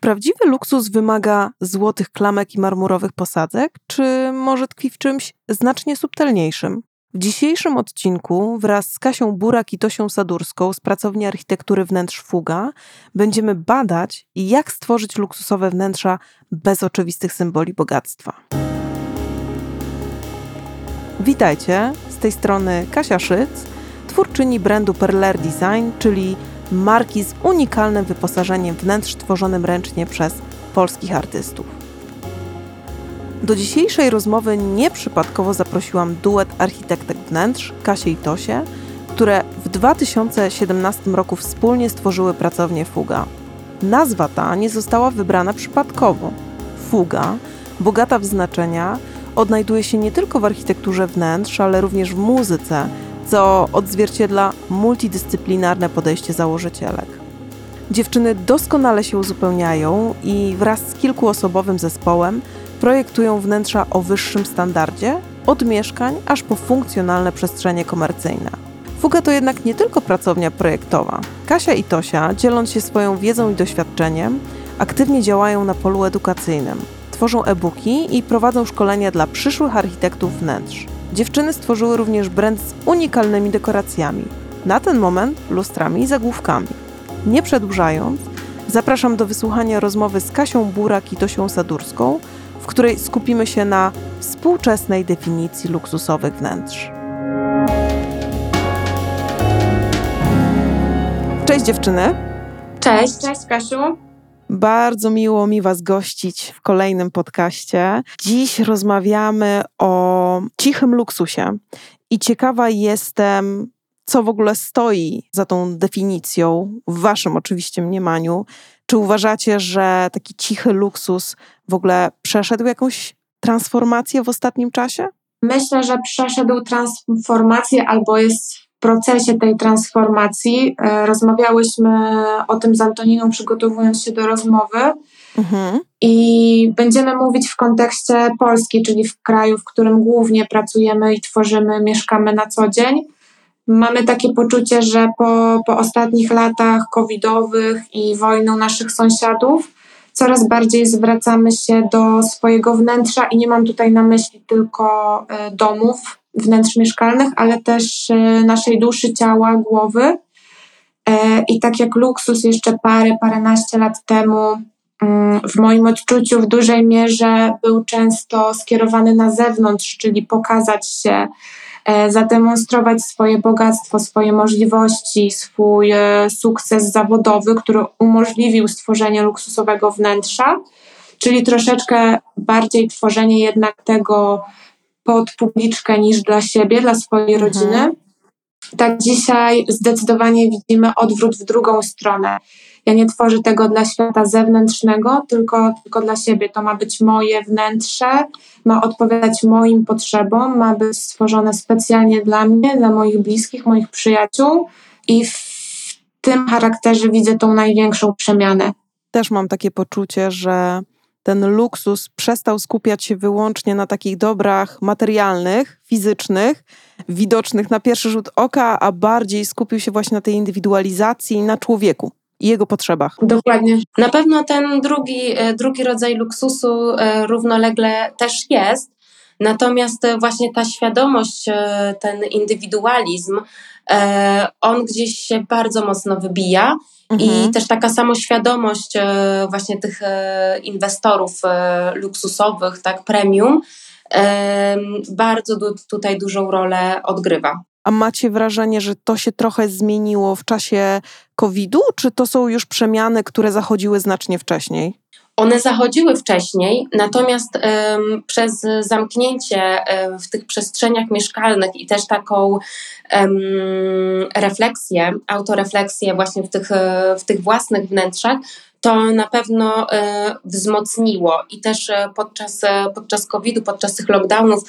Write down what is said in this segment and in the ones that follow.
prawdziwy luksus wymaga złotych klamek i marmurowych posadzek, czy może tkwi w czymś znacznie subtelniejszym? W dzisiejszym odcinku wraz z Kasią Burak i Tosią Sadurską z pracowni architektury wnętrz Fuga będziemy badać, jak stworzyć luksusowe wnętrza bez oczywistych symboli bogactwa. Witajcie, z tej strony Kasia Szyc, twórczyni brandu Perler Design, czyli marki z unikalnym wyposażeniem wnętrz tworzonym ręcznie przez polskich artystów. Do dzisiejszej rozmowy nieprzypadkowo zaprosiłam duet architektek wnętrz, Kasię i Tosię, które w 2017 roku wspólnie stworzyły pracownię Fuga. Nazwa ta nie została wybrana przypadkowo. Fuga, bogata w znaczenia, odnajduje się nie tylko w architekturze wnętrz, ale również w muzyce, co odzwierciedla multidyscyplinarne podejście założycielek. Dziewczyny doskonale się uzupełniają i wraz z kilkuosobowym zespołem projektują wnętrza o wyższym standardzie, od mieszkań aż po funkcjonalne przestrzenie komercyjne. Fuga to jednak nie tylko pracownia projektowa. Kasia i Tosia, dzieląc się swoją wiedzą i doświadczeniem, aktywnie działają na polu edukacyjnym. Tworzą e-booki i prowadzą szkolenia dla przyszłych architektów wnętrz. Dziewczyny stworzyły również brand z unikalnymi dekoracjami. Na ten moment lustrami i zagłówkami. Nie przedłużając, zapraszam do wysłuchania rozmowy z Kasią Burak i Tosią Sadurską, w której skupimy się na współczesnej definicji luksusowych wnętrz. Cześć dziewczyny. Cześć. Cześć Kasiu. Bardzo miło mi Was gościć w kolejnym podcaście. Dziś rozmawiamy o cichym luksusie i ciekawa jestem, co w ogóle stoi za tą definicją, w Waszym oczywiście mniemaniu. Czy uważacie, że taki cichy luksus w ogóle przeszedł jakąś transformację w ostatnim czasie? Myślę, że przeszedł transformację albo jest procesie tej transformacji. E, rozmawiałyśmy o tym z Antoniną, przygotowując się do rozmowy. Mhm. I będziemy mówić w kontekście Polski, czyli w kraju, w którym głównie pracujemy i tworzymy, mieszkamy na co dzień. Mamy takie poczucie, że po, po ostatnich latach covidowych i wojną naszych sąsiadów, coraz bardziej zwracamy się do swojego wnętrza i nie mam tutaj na myśli tylko e, domów, wnętrz mieszkalnych, ale też e, naszej duszy, ciała, głowy. E, I tak jak luksus jeszcze parę, paręnaście lat temu, mm, w moim odczuciu w dużej mierze był często skierowany na zewnątrz, czyli pokazać się, e, zademonstrować swoje bogactwo, swoje możliwości, swój sukces zawodowy, który umożliwił stworzenie luksusowego wnętrza, czyli troszeczkę bardziej tworzenie jednak tego pod publiczkę niż dla siebie, dla swojej mhm. rodziny. Tak dzisiaj zdecydowanie widzimy odwrót w drugą stronę. Ja nie tworzę tego dla świata zewnętrznego, tylko, tylko dla siebie. To ma być moje wnętrze, ma odpowiadać moim potrzebom, ma być stworzone specjalnie dla mnie, dla moich bliskich, moich przyjaciół i w tym charakterze widzę tą największą przemianę. Też mam takie poczucie, że ten luksus przestał skupiać się wyłącznie na takich dobrach materialnych, fizycznych, widocznych na pierwszy rzut oka, a bardziej skupił się właśnie na tej indywidualizacji, na człowieku i jego potrzebach. Dokładnie. Na pewno ten drugi, e, drugi rodzaj luksusu e, równolegle też jest. Natomiast e, właśnie ta świadomość, ten indywidualizm, on gdzieś się bardzo mocno wybija Mhm. I też taka samoświadomość e, właśnie tych e, inwestorów e, luksusowych, tak, premium, bardzo tutaj dużą rolę odgrywa. A macie wrażenie, że to się trochę zmieniło w czasie COVID-u, czy to są już przemiany, które zachodziły znacznie wcześniej? One zachodziły wcześniej, natomiast um, przez zamknięcie um, w tych przestrzeniach mieszkalnych i też taką um, refleksję, autorefleksję właśnie w tych, w tych własnych wnętrzach, to na pewno e, wzmocniło. I też e, podczas, e, podczas COVID-u, podczas tych lockdownów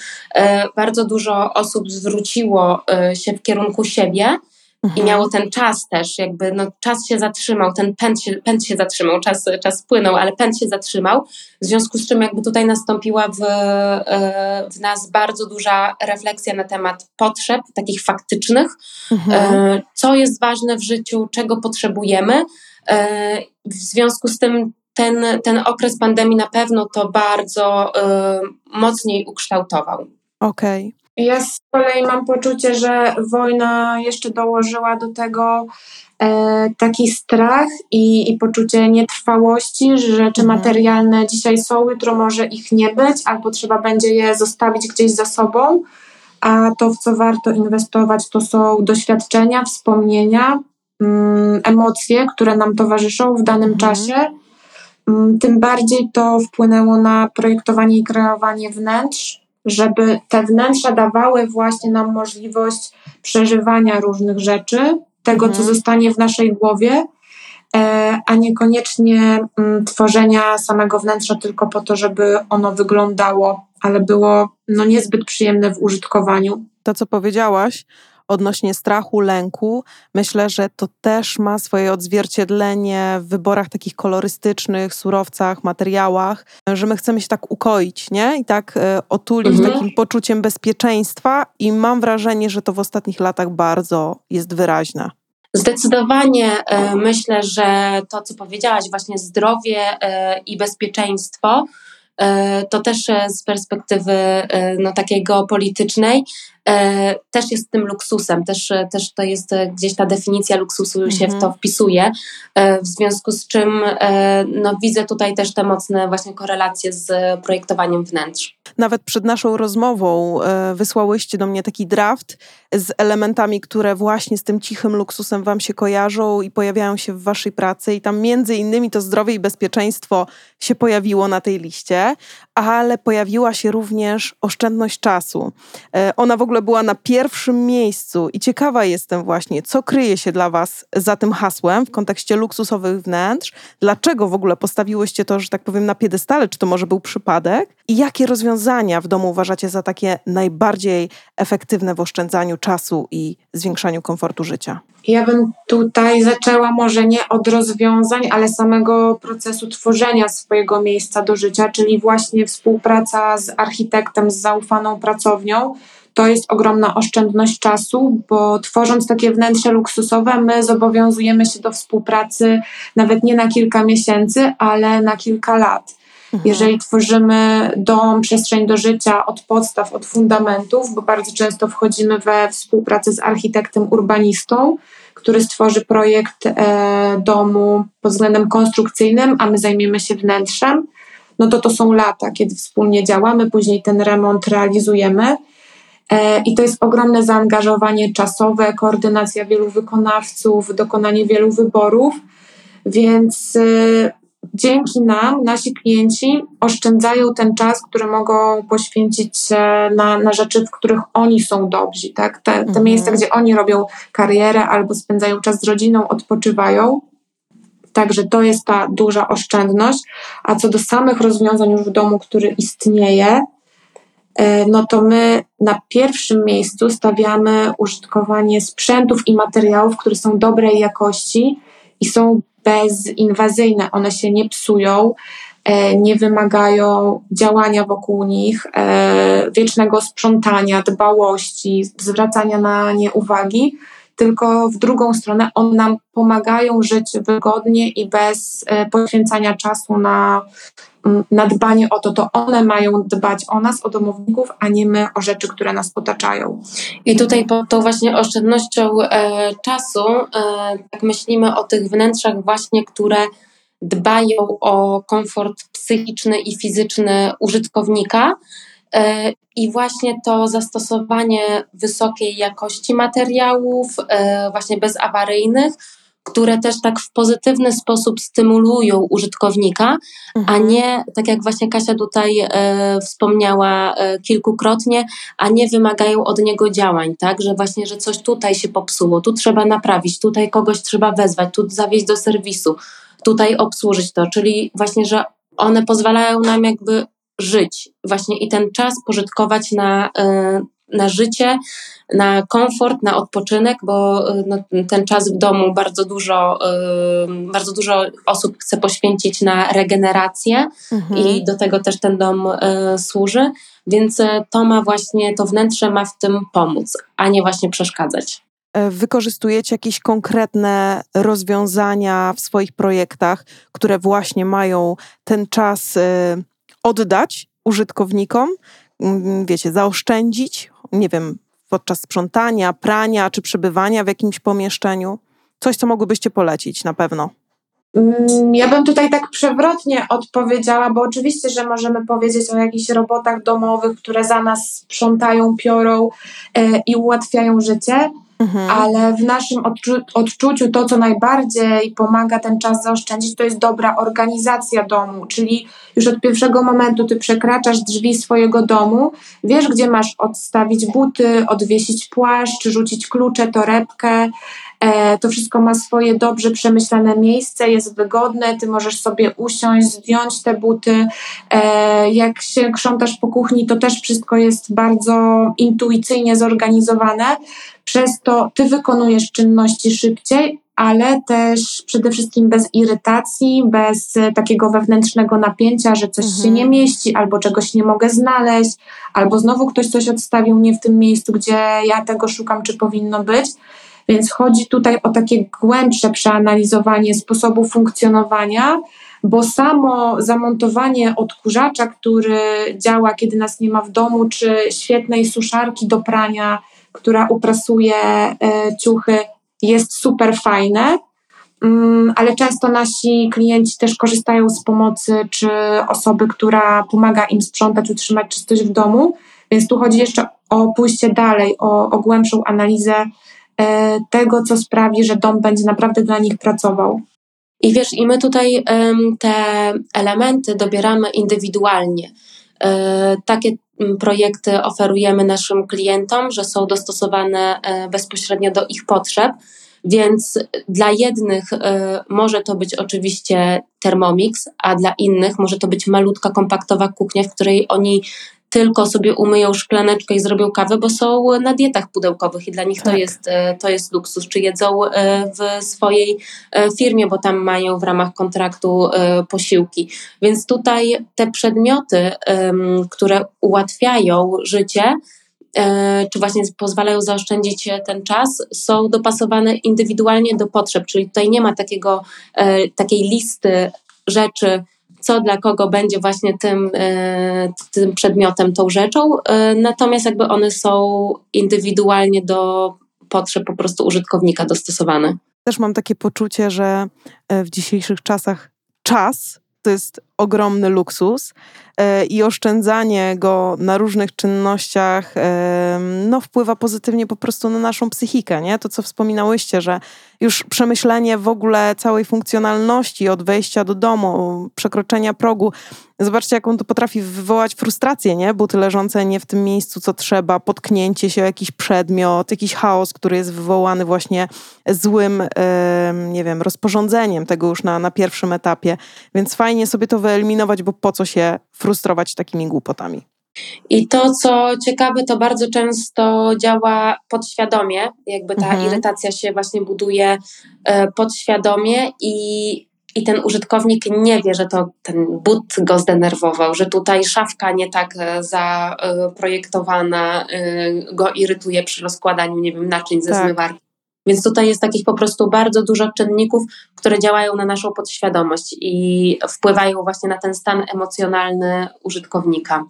bardzo dużo osób zwróciło się w kierunku siebie Mhm. I miało ten czas też, jakby no, czas się zatrzymał, ten pęd się, pęd się zatrzymał, czas, czas płynął, ale pęd się zatrzymał. W związku z czym jakby tutaj nastąpiła w, e, w nas bardzo duża refleksja na temat potrzeb, takich faktycznych, mhm. E, co jest ważne w życiu, czego potrzebujemy. E, w związku z tym ten, ten okres pandemii na pewno to bardzo mocniej ukształtował. Okej. Okay. Ja z kolei mam poczucie, że wojna jeszcze dołożyła do tego e, taki strach i, i poczucie nietrwałości, że rzeczy mhm. materialne dzisiaj są, jutro może ich nie być, albo trzeba będzie je zostawić gdzieś za sobą. A to, w co warto inwestować, to są doświadczenia, wspomnienia, mm, emocje, które nam towarzyszą w danym mhm. czasie. Mm, tym bardziej to wpłynęło na projektowanie i kreowanie wnętrz żeby te wnętrza dawały właśnie nam możliwość przeżywania różnych rzeczy, tego, mhm. co zostanie w naszej głowie, e, a niekoniecznie mm, tworzenia samego wnętrza tylko po to, żeby ono wyglądało, ale było no, niezbyt przyjemne w użytkowaniu. To, co powiedziałaś, odnośnie strachu, lęku. Myślę, że to też ma swoje odzwierciedlenie w wyborach takich kolorystycznych, surowcach, materiałach, że my chcemy się tak ukoić, nie? I tak e, otulić mhm. takim poczuciem bezpieczeństwa i mam wrażenie, że to w ostatnich latach bardzo jest wyraźne. Zdecydowanie e, myślę, że to, co powiedziałaś, właśnie zdrowie e, i bezpieczeństwo, to też z perspektywy no, takiej geopolitycznej też jest tym luksusem, też, e, też to jest e, gdzieś ta definicja luksusu mhm. się w to mhm. wpisuje, w związku z czym no, widzę tutaj też te mocne właśnie korelacje z projektowaniem wnętrz. Nawet przed naszą rozmową wysłałyście do mnie taki draft z elementami, które właśnie z tym cichym luksusem wam się kojarzą i pojawiają się w waszej pracy i tam między innymi to zdrowie i bezpieczeństwo się pojawiło na tej liście, ale pojawiła się również oszczędność czasu. Ona w ogóle ogóle była na pierwszym miejscu i ciekawa jestem właśnie, co kryje się dla Was za tym hasłem w kontekście luksusowych wnętrz, dlaczego w ogóle postawiłyście to, że tak powiem, na piedestale, czy to może był przypadek? I jakie rozwiązania w domu uważacie za takie najbardziej efektywne w oszczędzaniu czasu i zwiększaniu komfortu życia? Ja bym tutaj zaczęła może nie od rozwiązań, ale samego procesu tworzenia swojego miejsca do życia, czyli właśnie współpraca z architektem, z zaufaną pracownią, to jest ogromna oszczędność czasu, bo tworząc takie wnętrze luksusowe, my zobowiązujemy się do współpracy nawet nie na kilka miesięcy, ale na kilka lat. Mhm. Jeżeli tworzymy dom, przestrzeń do życia od podstaw, od fundamentów, bo bardzo często wchodzimy we współpracę z architektem urbanistą, który stworzy projekt e, domu pod względem konstrukcyjnym, a my zajmiemy się wnętrzem, no to to są lata, kiedy wspólnie działamy, później ten remont realizujemy. E, I to jest ogromne zaangażowanie czasowe, koordynacja wielu wykonawców, dokonanie wielu wyborów, więc e, dzięki nam nasi klienci oszczędzają ten czas, który mogą poświęcić na, na rzeczy, w których oni są dobrzy. Tak? Te, te mhm. miejsca, gdzie oni robią karierę albo spędzają czas z rodziną, odpoczywają. Także to jest ta duża oszczędność. A co do samych rozwiązań już w domu, który istnieje, E, no to my na pierwszym miejscu stawiamy użytkowanie sprzętów i materiałów, które są dobrej jakości i są bezinwazyjne. One się nie psują, e, nie wymagają działania wokół nich, e, wiecznego sprzątania, dbałości, zwracania na nie uwagi, tylko w drugą stronę one nam pomagają żyć wygodnie i bez poświęcania czasu na na dbanie o to, to one mają dbać o nas, o domowników, a nie my o rzeczy, które nas otaczają. I tutaj pod tą właśnie oszczędnością e, czasu, e, tak myślimy o tych wnętrzach właśnie, które dbają o komfort psychiczny i fizyczny użytkownika. E, I właśnie to zastosowanie wysokiej jakości materiałów, e, właśnie bezawaryjnych, które też tak w pozytywny sposób stymulują użytkownika, mhm. a nie, tak jak właśnie Kasia tutaj e, wspomniała e, kilkukrotnie, a nie wymagają od niego działań, tak, że właśnie, że coś tutaj się popsuło, tu trzeba naprawić, tutaj kogoś trzeba wezwać, tu zawieźć do serwisu, tutaj obsłużyć to, czyli właśnie, że one pozwalają nam jakby żyć właśnie i ten czas pożytkować na, e, na życie, na komfort, na odpoczynek, bo y, no, ten czas w domu bardzo dużo, y, bardzo dużo osób chce poświęcić na regenerację mhm. i do tego też ten dom y, służy, więc to ma właśnie, to wnętrze ma w tym pomóc, a nie właśnie przeszkadzać. e, wykorzystujecie jakieś konkretne rozwiązania w swoich projektach, które właśnie mają ten czas oddać użytkownikom, mm, wiecie, zaoszczędzić, nie wiem, podczas sprzątania, prania czy przebywania w jakimś pomieszczeniu? Coś, co mogłybyście polecić na pewno. Mm, ja bym tutaj tak przewrotnie odpowiedziała, bo oczywiście, że możemy powiedzieć o jakichś robotach domowych, które za nas sprzątają, piorą e, i ułatwiają życie, mhm. ale w naszym odczu- odczuciu to, co najbardziej pomaga ten czas zaoszczędzić, to jest dobra organizacja domu, czyli już od pierwszego momentu ty przekraczasz drzwi swojego domu, wiesz, gdzie masz odstawić buty, odwiesić płaszcz, rzucić klucze, torebkę, to wszystko ma swoje dobrze przemyślane miejsce, jest wygodne, ty możesz sobie usiąść, zdjąć te buty. E, jak się krzątasz po kuchni, to też wszystko jest bardzo intuicyjnie zorganizowane. Przez to ty wykonujesz czynności szybciej, ale też przede wszystkim bez irytacji, bez takiego wewnętrznego napięcia, że coś mhm. się nie mieści, albo czegoś nie mogę znaleźć, albo znowu ktoś coś odstawił nie w tym miejscu, gdzie ja tego szukam, czy powinno być. Więc chodzi tutaj o takie głębsze przeanalizowanie sposobu funkcjonowania, bo samo zamontowanie odkurzacza, który działa, kiedy nas nie ma w domu, czy świetnej suszarki do prania, która uprasuje e, ciuchy, jest super fajne. Mm, ale często nasi klienci też korzystają z pomocy, czy osoby, która pomaga im sprzątać, utrzymać czystość w domu. Więc tu chodzi jeszcze o pójście dalej, o, o głębszą analizę tego, co sprawi, że dom będzie naprawdę dla nich pracował. I wiesz, i my tutaj te elementy dobieramy indywidualnie. E, takie projekty oferujemy naszym klientom, że są dostosowane e, bezpośrednio do ich potrzeb. Więc dla jednych może to być oczywiście Thermomix, a dla innych może to być malutka, kompaktowa kuchnia, w której oni tylko sobie umyją szklaneczkę i zrobią kawę, bo są na dietach pudełkowych i dla nich tak. to, jest, e, to jest luksus. Czy jedzą e, w swojej e, firmie, bo tam mają w ramach kontraktu posiłki. Więc tutaj te przedmioty, które ułatwiają życie, czy właśnie pozwalają zaoszczędzić ten czas, są dopasowane indywidualnie do potrzeb, czyli tutaj nie ma takiego, takiej listy rzeczy, co dla kogo będzie właśnie tym, e, tym przedmiotem, tą rzeczą. E, natomiast jakby one są indywidualnie do potrzeb po prostu użytkownika dostosowane. Też mam takie poczucie, że e, w dzisiejszych czasach czas to jest ogromny luksus i oszczędzanie go na różnych czynnościach e, no, wpływa pozytywnie po prostu na naszą psychikę. Nie? To, co wspominałyście, że już przemyślenie w ogóle całej funkcjonalności od wejścia do domu, przekroczenia progu, zobaczcie, jaką to potrafi wywołać frustrację, nie? Buty leżące nie w tym miejscu, co trzeba, potknięcie się o jakiś przedmiot, jakiś chaos, który jest wywołany właśnie złym, nie wiem, rozporządzeniem tego już na, na pierwszym etapie. Więc fajnie sobie to wyeliminować, bo po co się frustrować takimi głupotami. I to, co ciekawe, to bardzo często działa podświadomie, jakby ta mhm. irytacja się właśnie buduje e, podświadomie i, i ten użytkownik nie wie, że to ten but go zdenerwował, że tutaj szafka nie tak e, zaprojektowana e, go irytuje przy rozkładaniu, nie wiem, naczyń ze tak. zmywarki. Więc tutaj jest takich po prostu bardzo dużo czynników, które działają na naszą podświadomość i wpływają właśnie na ten stan emocjonalny użytkownika.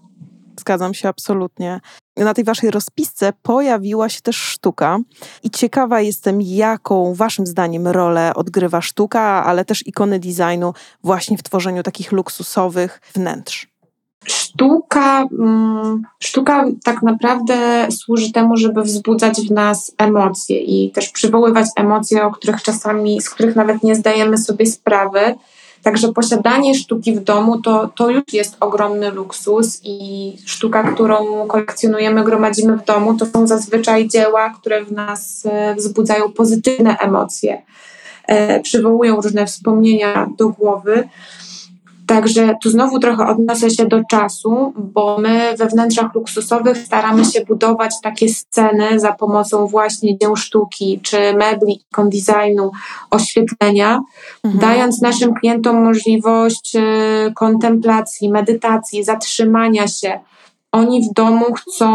Zgadzam się absolutnie. Na tej waszej rozpisce pojawiła się też sztuka i ciekawa jestem, jaką waszym zdaniem rolę odgrywa sztuka, ale też ikony designu właśnie w tworzeniu takich luksusowych wnętrz. Sztuka, mm, sztuka tak naprawdę służy temu, żeby wzbudzać w nas emocje i też przywoływać emocje, o których czasami, z których nawet nie zdajemy sobie sprawy. Także posiadanie sztuki w domu to, to już jest ogromny luksus i sztuka, którą kolekcjonujemy, gromadzimy w domu, to są zazwyczaj dzieła, które w nas e, wzbudzają pozytywne emocje, e, przywołują różne wspomnienia do głowy. Także tu znowu trochę odniosę się do czasu, bo my we wnętrzach luksusowych staramy się budować takie sceny za pomocą właśnie dzieł sztuki, czy mebli, ikon designu, oświetlenia, mhm. dając naszym klientom możliwość y, kontemplacji, medytacji, zatrzymania się, oni w domu chcą,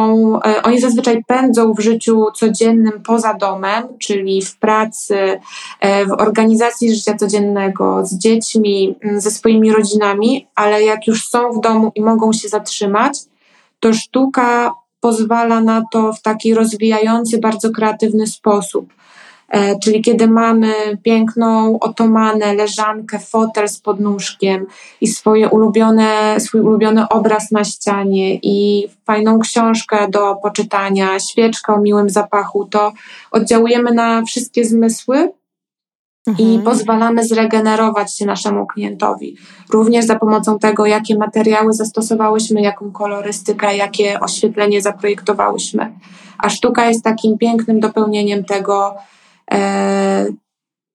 e, oni zazwyczaj pędzą w życiu codziennym poza domem, czyli w pracy, e, w organizacji życia codziennego, z dziećmi, ze swoimi rodzinami, ale jak już są w domu i mogą się zatrzymać, to sztuka pozwala na to w taki rozwijający, bardzo kreatywny sposób. E, czyli kiedy mamy piękną otomanę, leżankę, fotel z podnóżkiem i swoje ulubione, swój ulubiony obraz na ścianie i fajną książkę do poczytania, świeczkę o miłym zapachu, to oddziałujemy na wszystkie zmysły mhm. i pozwalamy zregenerować się naszemu klientowi. Również za pomocą tego, jakie materiały zastosowałyśmy, jaką kolorystykę, jakie oświetlenie zaprojektowałyśmy. A sztuka jest takim pięknym dopełnieniem tego,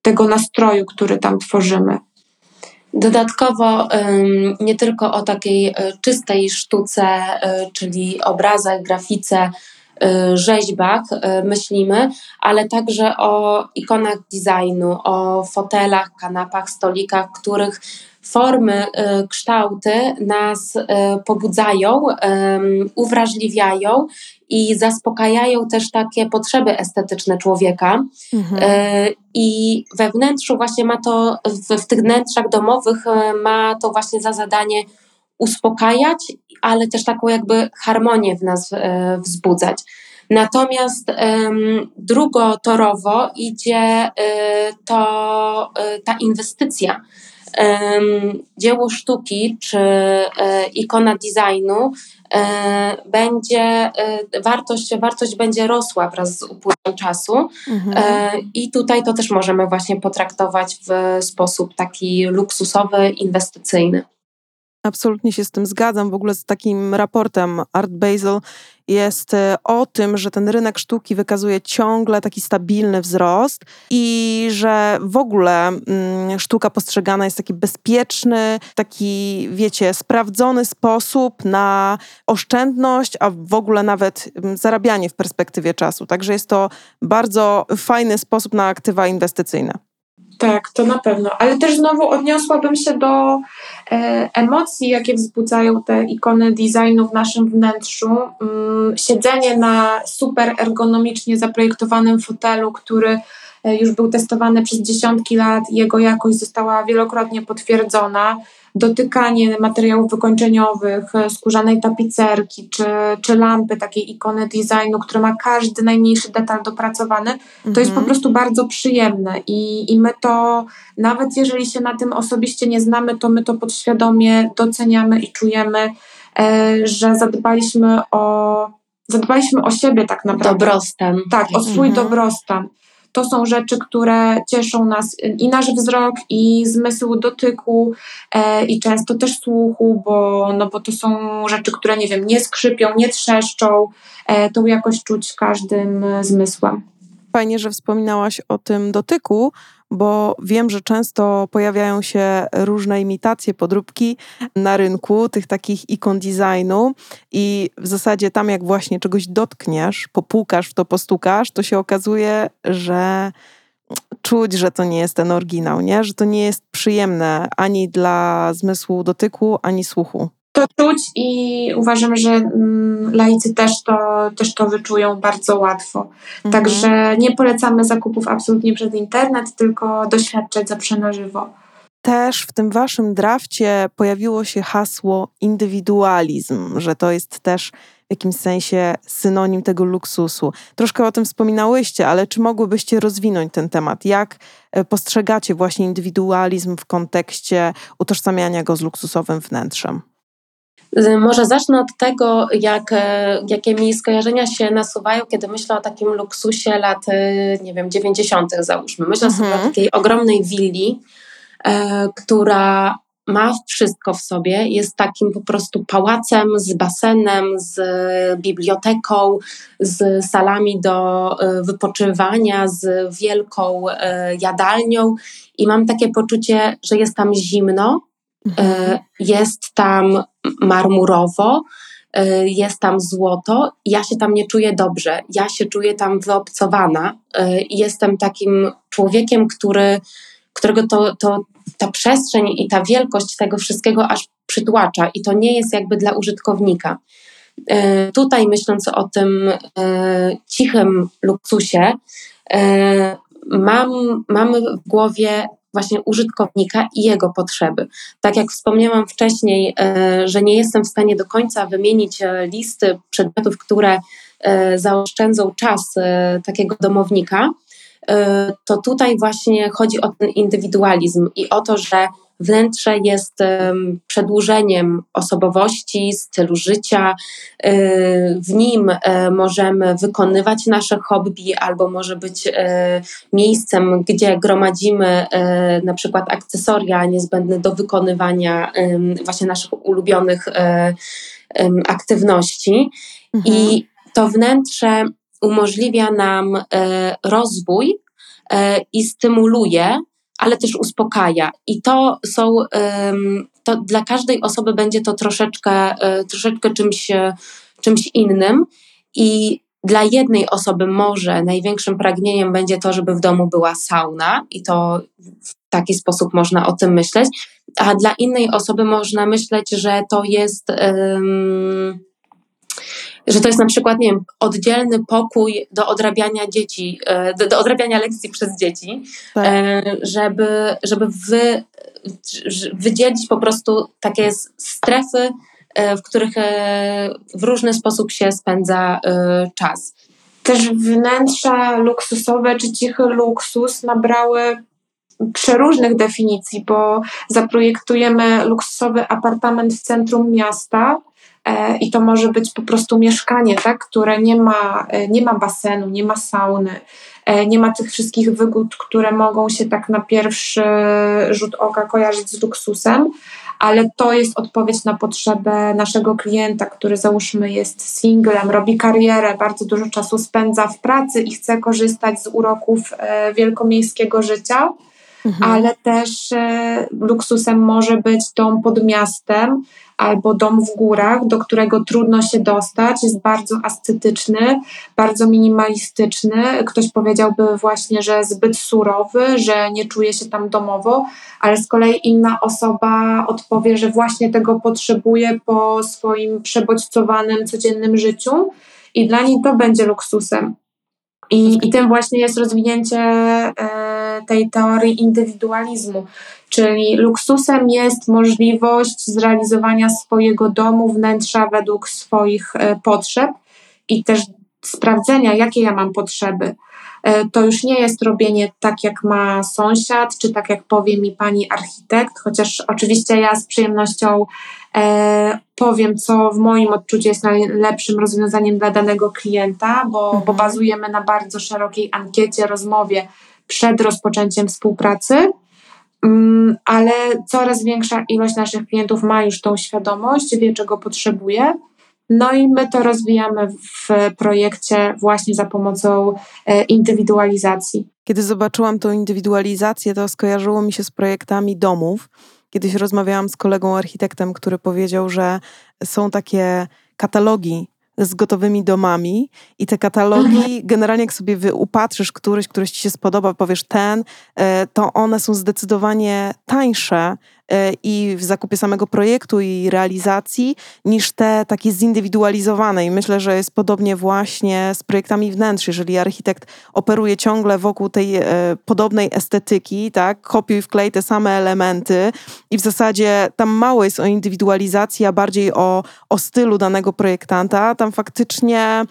tego nastroju, który tam tworzymy. Dodatkowo nie tylko o takiej e, czystej sztuce, e, czyli obrazach, grafice, rzeźbach myślimy, ale także o ikonach designu, o fotelach, kanapach, stolikach, których formy, kształty nas pobudzają, uwrażliwiają i zaspokajają też takie potrzeby estetyczne człowieka. Mhm. I we wnętrzu właśnie ma to, w, w tych wnętrzach domowych ma to właśnie za zadanie uspokajać, ale też taką jakby harmonię w nas e, wzbudzać. Natomiast um, drugotorowo idzie e, to e, ta inwestycja. dzieło sztuki czy ikona designu będzie, wartość, wartość będzie rosła wraz z upływem czasu mhm. i tutaj to też możemy właśnie potraktować w sposób taki luksusowy, inwestycyjny. Absolutnie się z tym zgadzam. W ogóle z takim raportem Art Basel jest e, o tym, że ten rynek sztuki wykazuje ciągle taki stabilny wzrost i że w ogóle mm, sztuka postrzegana jest taki bezpieczny, taki, wiecie, sprawdzony sposób na oszczędność, a w ogóle nawet mm, zarabianie w perspektywie czasu. Także jest to bardzo fajny sposób na aktywa inwestycyjne. Tak, to na pewno. Ale też znowu odniosłabym się do e, emocji, jakie wzbudzają te ikony designu w naszym wnętrzu. Mm, siedzenie na super ergonomicznie zaprojektowanym fotelu, który e, już był testowany przez dziesiątki lat, jego jakość została wielokrotnie potwierdzona dotykanie materiałów wykończeniowych, e, skórzanej tapicerki czy, czy lampy, takiej ikony designu, które ma każdy najmniejszy detal dopracowany, to jest po mhm. prostu bardzo przyjemne i, i my to, nawet jeżeli się na tym osobiście nie znamy, to my to podświadomie doceniamy i czujemy, e, że zadbaliśmy o zadbaliśmy o siebie tak naprawdę. Dobrostan. Tak, o swój mhm. dobrostan. To są rzeczy, które cieszą nas i nasz wzrok, i zmysł dotyku, e, i często też słuchu, bo, no bo to są rzeczy, które nie wiem, nie skrzypią, nie trzeszczą. E, to jakoś czuć każdym zmysłem. Fajnie, że wspominałaś o tym dotyku, bo wiem, że często pojawiają się różne imitacje, podróbki na rynku tych takich ikon designu i w zasadzie tam jak właśnie czegoś dotkniesz, popukasz w to, postukasz, to się okazuje, że czuć, że to nie jest ten oryginał, nie? Że to nie jest przyjemne ani dla zmysłu dotyku, ani słuchu to czuć i uważam, że mm, laicy też to, też to wyczują bardzo łatwo. Mhm. Także nie polecamy zakupów absolutnie przez internet, tylko doświadczać zawsze na żywo. Też w tym waszym drafcie pojawiło się hasło indywidualizm, że to jest też w jakimś sensie synonim tego luksusu. Troszkę o tym wspominałyście, ale czy mogłybyście rozwinąć ten temat? Jak e, postrzegacie właśnie indywidualizm w kontekście utożsamiania go z luksusowym wnętrzem? Może zacznę od tego, jak, e, jakie mi skojarzenia się nasuwają, kiedy myślę o takim luksusie lat, e, nie wiem, 90. załóżmy. Myślę mhm. sobie o takiej ogromnej willi, e, która ma wszystko w sobie, jest takim po prostu pałacem z basenem, z biblioteką, z salami do e, wypoczywania, z wielką jadalnią i mam takie poczucie, że jest tam zimno, Mhm. Jest tam marmurowo, e, jest tam złoto, ja się tam nie czuję dobrze, ja się czuję tam wyobcowana. E, jestem takim człowiekiem, który, którego to, to, ta przestrzeń i ta wielkość tego wszystkiego aż przytłacza, i to nie jest jakby dla użytkownika. Tutaj myśląc o tym cichym luksusie, mam, mamy w głowie właśnie użytkownika i jego potrzeby. Tak jak wspomniałam wcześniej, że nie jestem w stanie do końca wymienić listy przedmiotów, które zaoszczędzą czas takiego domownika, to tutaj właśnie chodzi o ten indywidualizm i o to, że wnętrze jest przedłużeniem osobowości, stylu życia. W nim możemy wykonywać nasze hobby, albo może być miejscem, gdzie gromadzimy na przykład akcesoria niezbędne do wykonywania właśnie naszych ulubionych aktywności. Mhm. I to wnętrze umożliwia nam rozwój i stymuluje ale też uspokaja. I to są, to dla każdej osoby będzie to troszeczkę, e, troszeczkę czymś, e, czymś innym. I dla jednej osoby może największym pragnieniem będzie to, żeby w domu była sauna, i to w taki sposób można o tym myśleć, a dla innej osoby można myśleć, że to jest. Że to jest na przykład, nie wiem, oddzielny pokój do odrabiania dzieci, e, do, do odrabiania lekcji przez dzieci, tak. E, żeby, żeby wy, wydzielić po prostu takie strefy, e, w których w różny sposób się spędza czas. Też wnętrza luksusowe czy cichy luksus nabrały przeróżnych definicji, bo zaprojektujemy luksusowy apartament w centrum miasta, i to może być po prostu mieszkanie, tak, które nie ma, e, nie ma basenu, nie ma sauny, e, nie ma tych wszystkich wygód, które mogą się tak na pierwszy rzut oka kojarzyć z luksusem, ale to jest odpowiedź na potrzebę naszego klienta, który załóżmy jest singlem, robi karierę, bardzo dużo czasu spędza w pracy i chce korzystać z uroków wielkomiejskiego życia. Mhm. Ale też luksusem może być dom pod miastem, albo dom w górach, do którego trudno się dostać, jest bardzo ascetyczny, bardzo minimalistyczny. Ktoś powiedziałby właśnie, że zbyt surowy, że nie czuje się tam domowo, ale z kolei inna osoba odpowie, że właśnie tego potrzebuje po swoim przebodźcowanym codziennym życiu i dla niej to będzie luksusem. I, i tym właśnie jest rozwinięcie e, tej teorii indywidualizmu, czyli luksusem jest możliwość zrealizowania swojego domu, wnętrza według swoich e, potrzeb i też sprawdzenia, jakie ja mam potrzeby. E, to już nie jest robienie tak, jak ma sąsiad, czy tak, jak powie mi pani architekt, chociaż oczywiście ja z przyjemnością e, powiem, co w moim odczuciu jest najlepszym rozwiązaniem dla danego klienta, bo, bo mhm. bazujemy na bardzo szerokiej ankiecie, rozmowie przed rozpoczęciem współpracy. Mm, ale coraz większa ilość naszych klientów ma już tą świadomość, wie czego potrzebuje. No i my to rozwijamy w projekcie właśnie za pomocą e, indywidualizacji. Kiedy zobaczyłam tą indywidualizację, to skojarzyło mi się z projektami domów. Kiedyś rozmawiałam z kolegą architektem, który powiedział, że są takie katalogi z gotowymi domami i te katalogi, mhm. generalnie jak sobie upatrzysz któryś, któryś ci się spodoba, powiesz ten, e, to one są zdecydowanie tańsze i w zakupie samego projektu i realizacji, niż te takie zindywidualizowane. I myślę, że jest podobnie właśnie z projektami wnętrz. Jeżeli architekt operuje ciągle wokół tej e, podobnej estetyki, tak, kopiuj wklej te same elementy i w zasadzie tam mało jest o indywidualizacji, a bardziej o, o stylu danego projektanta, tam faktycznie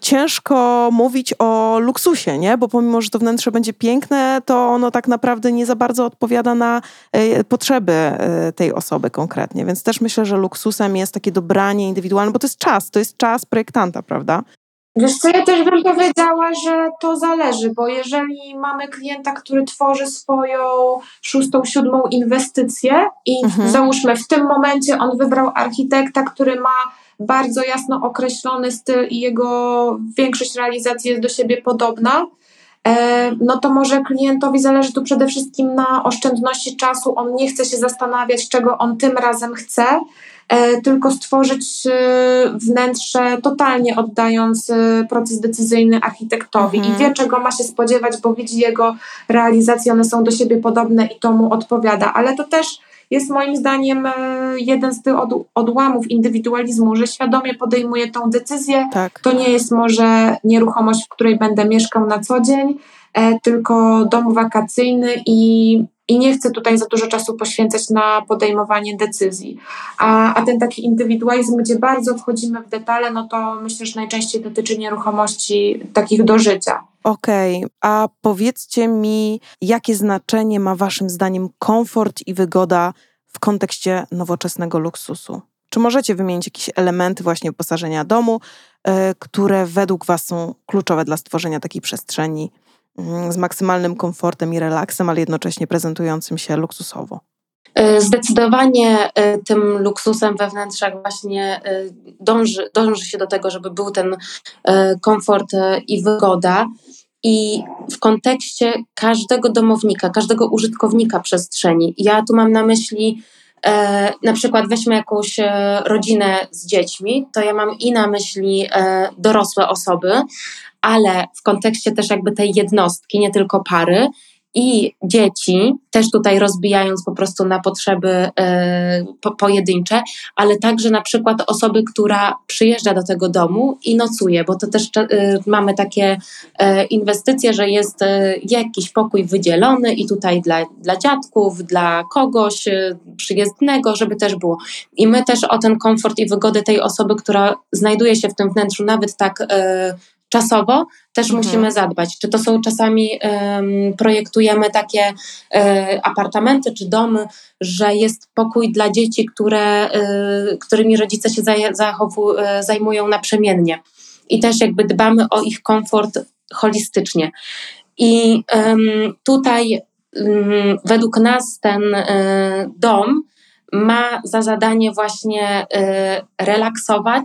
ciężko mówić o luksusie, nie? Bo pomimo, że to wnętrze będzie piękne, to ono tak naprawdę nie za bardzo odpowiada na e, potrzeby e, tej osoby konkretnie. Więc też myślę, że luksusem jest takie dobranie indywidualne, bo to jest czas, to jest czas projektanta, prawda? Wiesz co, ja też bym powiedziała, że to zależy, bo jeżeli mamy klienta, który tworzy swoją szóstą, siódmą inwestycję i mhm. załóżmy w tym momencie on wybrał architekta, który ma bardzo jasno określony styl i jego większość realizacji jest do siebie podobna, e, no to może klientowi zależy tu przede wszystkim na oszczędności czasu. On nie chce się zastanawiać, czego on tym razem chce, e, tylko stworzyć e, wnętrze totalnie oddając proces decyzyjny architektowi mhm. i wie, czego ma się spodziewać, bo widzi jego realizacje, one są do siebie podobne i to mu odpowiada. Ale to też jest moim zdaniem jeden z tych od, odłamów indywidualizmu, że świadomie podejmuję tą decyzję. Tak. To nie jest może nieruchomość, w której będę mieszkał na co dzień, tylko dom wakacyjny i i nie chcę tutaj za dużo czasu poświęcać na podejmowanie decyzji. A, a ten taki indywidualizm, gdzie bardzo wchodzimy w detale, no to myślę, że najczęściej dotyczy nieruchomości takich do życia. Okej, okay. a powiedzcie mi, jakie znaczenie ma Waszym zdaniem komfort i wygoda w kontekście nowoczesnego luksusu? Czy możecie wymienić jakieś elementy właśnie wyposażenia domu, yy, które według Was są kluczowe dla stworzenia takiej przestrzeni Mm, z maksymalnym komfortem i relaksem, ale jednocześnie prezentującym się luksusowo. E, zdecydowanie e, tym luksusem we wnętrzach właśnie e, dąży, dąży się do tego, żeby był ten komfort i wygoda. I w kontekście każdego domownika, każdego użytkownika przestrzeni, ja tu mam na myśli na przykład weźmy jakąś rodzinę z dziećmi, to ja mam i na myśli dorosłe osoby, ale w kontekście też jakby tej jednostki, nie tylko pary, i dzieci, też tutaj rozbijając po prostu na potrzeby po, pojedyncze, ale także na przykład osoby, która przyjeżdża do tego domu i nocuje, bo to też y, mamy takie y, inwestycje, że jest jakiś pokój wydzielony i tutaj dla, dla dziadków, dla kogoś przyjezdnego, żeby też było. I my też o ten komfort i wygodę tej osoby, która znajduje się w tym wnętrzu, nawet tak czasowo też mhm. musimy zadbać. Czy to są czasami um, projektujemy takie um, apartamenty czy domy, że jest pokój dla dzieci, które, um, którymi rodzice się zachowu, e, zajmują naprzemiennie. I też jakby dbamy o ich komfort holistycznie. I tutaj według nas ten dom ma za zadanie właśnie relaksować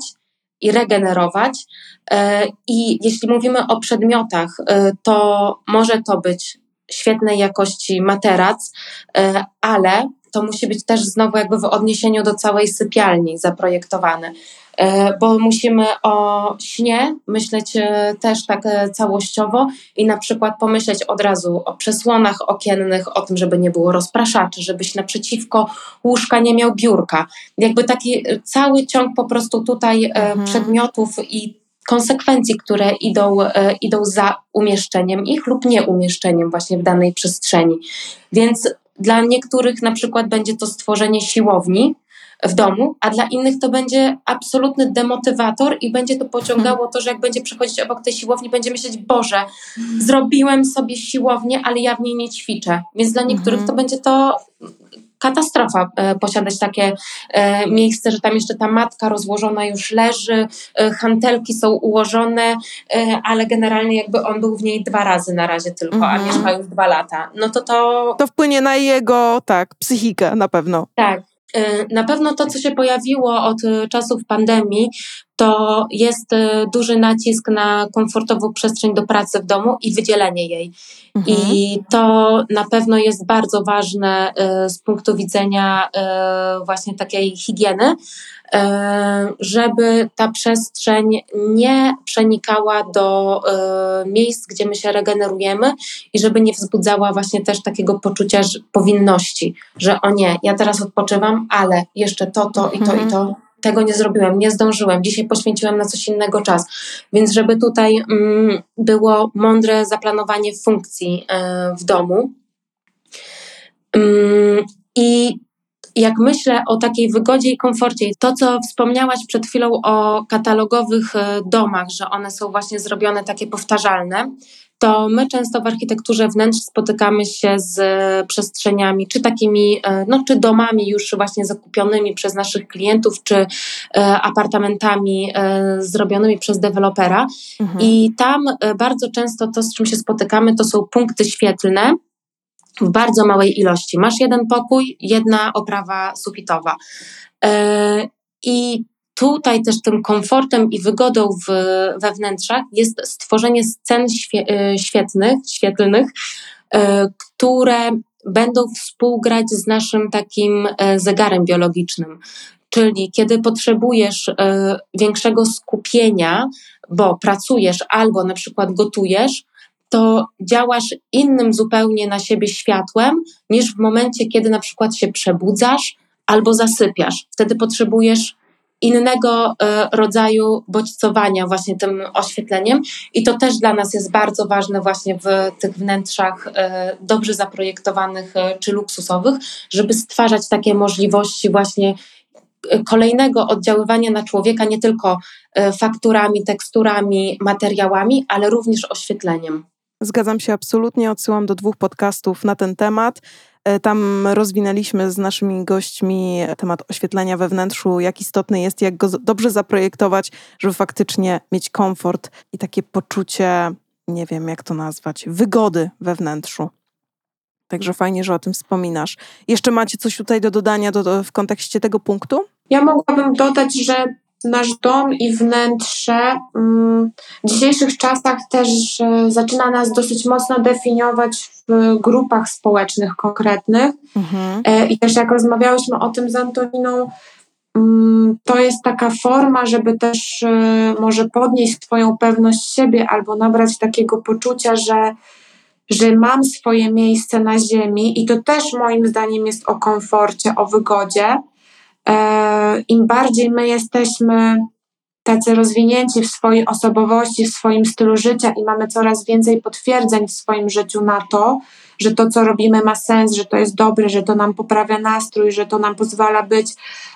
i regenerować, E, I jeśli mówimy o przedmiotach, e, to może to być świetnej jakości materac, e, ale to musi być też znowu jakby w odniesieniu do całej sypialni zaprojektowane, bo musimy o śnie myśleć też tak całościowo i na przykład pomyśleć od razu o przesłonach okiennych, o tym, żeby nie było rozpraszaczy, żebyś naprzeciwko łóżka nie miał biurka. Jakby taki cały ciąg po prostu tutaj mhm. przedmiotów i konsekwencji, które idą, e, idą za umieszczeniem ich lub nieumieszczeniem właśnie w danej przestrzeni. Więc dla niektórych na przykład będzie to stworzenie siłowni w domu, a dla innych to będzie absolutny demotywator i będzie to pociągało to, że jak będzie przechodzić obok tej siłowni, będzie myśleć, Boże, zrobiłem sobie siłownię, ale ja w niej nie ćwiczę. Więc dla niektórych to będzie to katastrofa e, posiadać takie e, miejsce, że tam jeszcze ta matka rozłożona już leży, e, hantelki są ułożone, ale generalnie jakby on był w niej dwa razy na razie tylko, a mhm. mieszka już dwa lata. No to to... To wpłynie na jego, tak, psychikę na pewno. Tak. Na pewno to, co się pojawiło od czasów pandemii, to jest duży nacisk na komfortową przestrzeń do pracy w domu i wydzielenie jej. Mhm. I to na pewno jest bardzo ważne z punktu widzenia właśnie takiej higieny, żeby ta przestrzeń nie przenikała do miejsc, gdzie my się regenerujemy i żeby nie wzbudzała właśnie też takiego poczucia powinności, że o nie, ja teraz odpoczywam, ale jeszcze to, to i to i to tego nie zrobiłem, nie zdążyłem, dzisiaj poświęciłem na coś innego czas. Więc żeby tutaj mm, było mądre zaplanowanie funkcji y, w domu. Mm, I jak myślę o takiej wygodzie i komforcie, to co wspomniałaś przed chwilą o katalogowych e, domach, że one są właśnie zrobione takie powtarzalne, to my często w architekturze wnętrz spotykamy się z przestrzeniami, czy takimi, e, no, czy domami już właśnie zakupionymi przez naszych klientów, czy e, apartamentami e, zrobionymi przez dewelopera. Mhm. I tam bardzo często to, z czym się spotykamy, to są punkty świetlne w bardzo małej ilości. Masz jeden pokój, jedna oprawa sufitowa. I tutaj też tym komfortem i wygodą w, we wnętrzach jest stworzenie scen e, świetnych, świetlnych, e, które będą współgrać z naszym takim e, zegarem biologicznym. Czyli kiedy potrzebujesz większego skupienia, bo pracujesz albo na przykład gotujesz, to działasz innym zupełnie na siebie światłem, niż w momencie, kiedy na przykład się przebudzasz albo zasypiasz. Wtedy potrzebujesz innego e, rodzaju bodźcowania właśnie tym oświetleniem i to też dla nas jest bardzo ważne właśnie w tych wnętrzach e, dobrze zaprojektowanych e, czy luksusowych, żeby stwarzać takie możliwości właśnie kolejnego oddziaływania na człowieka nie tylko fakturami, teksturami, materiałami, ale również oświetleniem. Zgadzam się absolutnie, odsyłam do dwóch podcastów na ten temat. E, tam rozwinęliśmy z naszymi gośćmi temat oświetlenia we wnętrzu, jak istotny jest, jak go dobrze zaprojektować, żeby faktycznie mieć komfort i takie poczucie, nie wiem jak to nazwać, wygody we wnętrzu. Także fajnie, że o tym wspominasz. Jeszcze macie coś tutaj do dodania do, do, w kontekście tego punktu? Ja mogłabym dodać, że nasz dom i wnętrze mm, w dzisiejszych czasach też zaczyna nas dosyć mocno definiować w grupach społecznych konkretnych. Mhm. E, I też jak rozmawiałyśmy o tym z Antoniną, mm, to jest taka forma, żeby też e, może podnieść swoją pewność siebie albo nabrać takiego poczucia, że, że mam swoje miejsce na ziemi i to też moim zdaniem jest o komforcie, o wygodzie. E, Im bardziej my jesteśmy tacy rozwinięci w swojej osobowości, w swoim stylu życia i mamy coraz więcej potwierdzeń w swoim życiu na to, że to, co robimy, ma sens, że to jest dobre, że to nam poprawia nastrój, że to nam pozwala być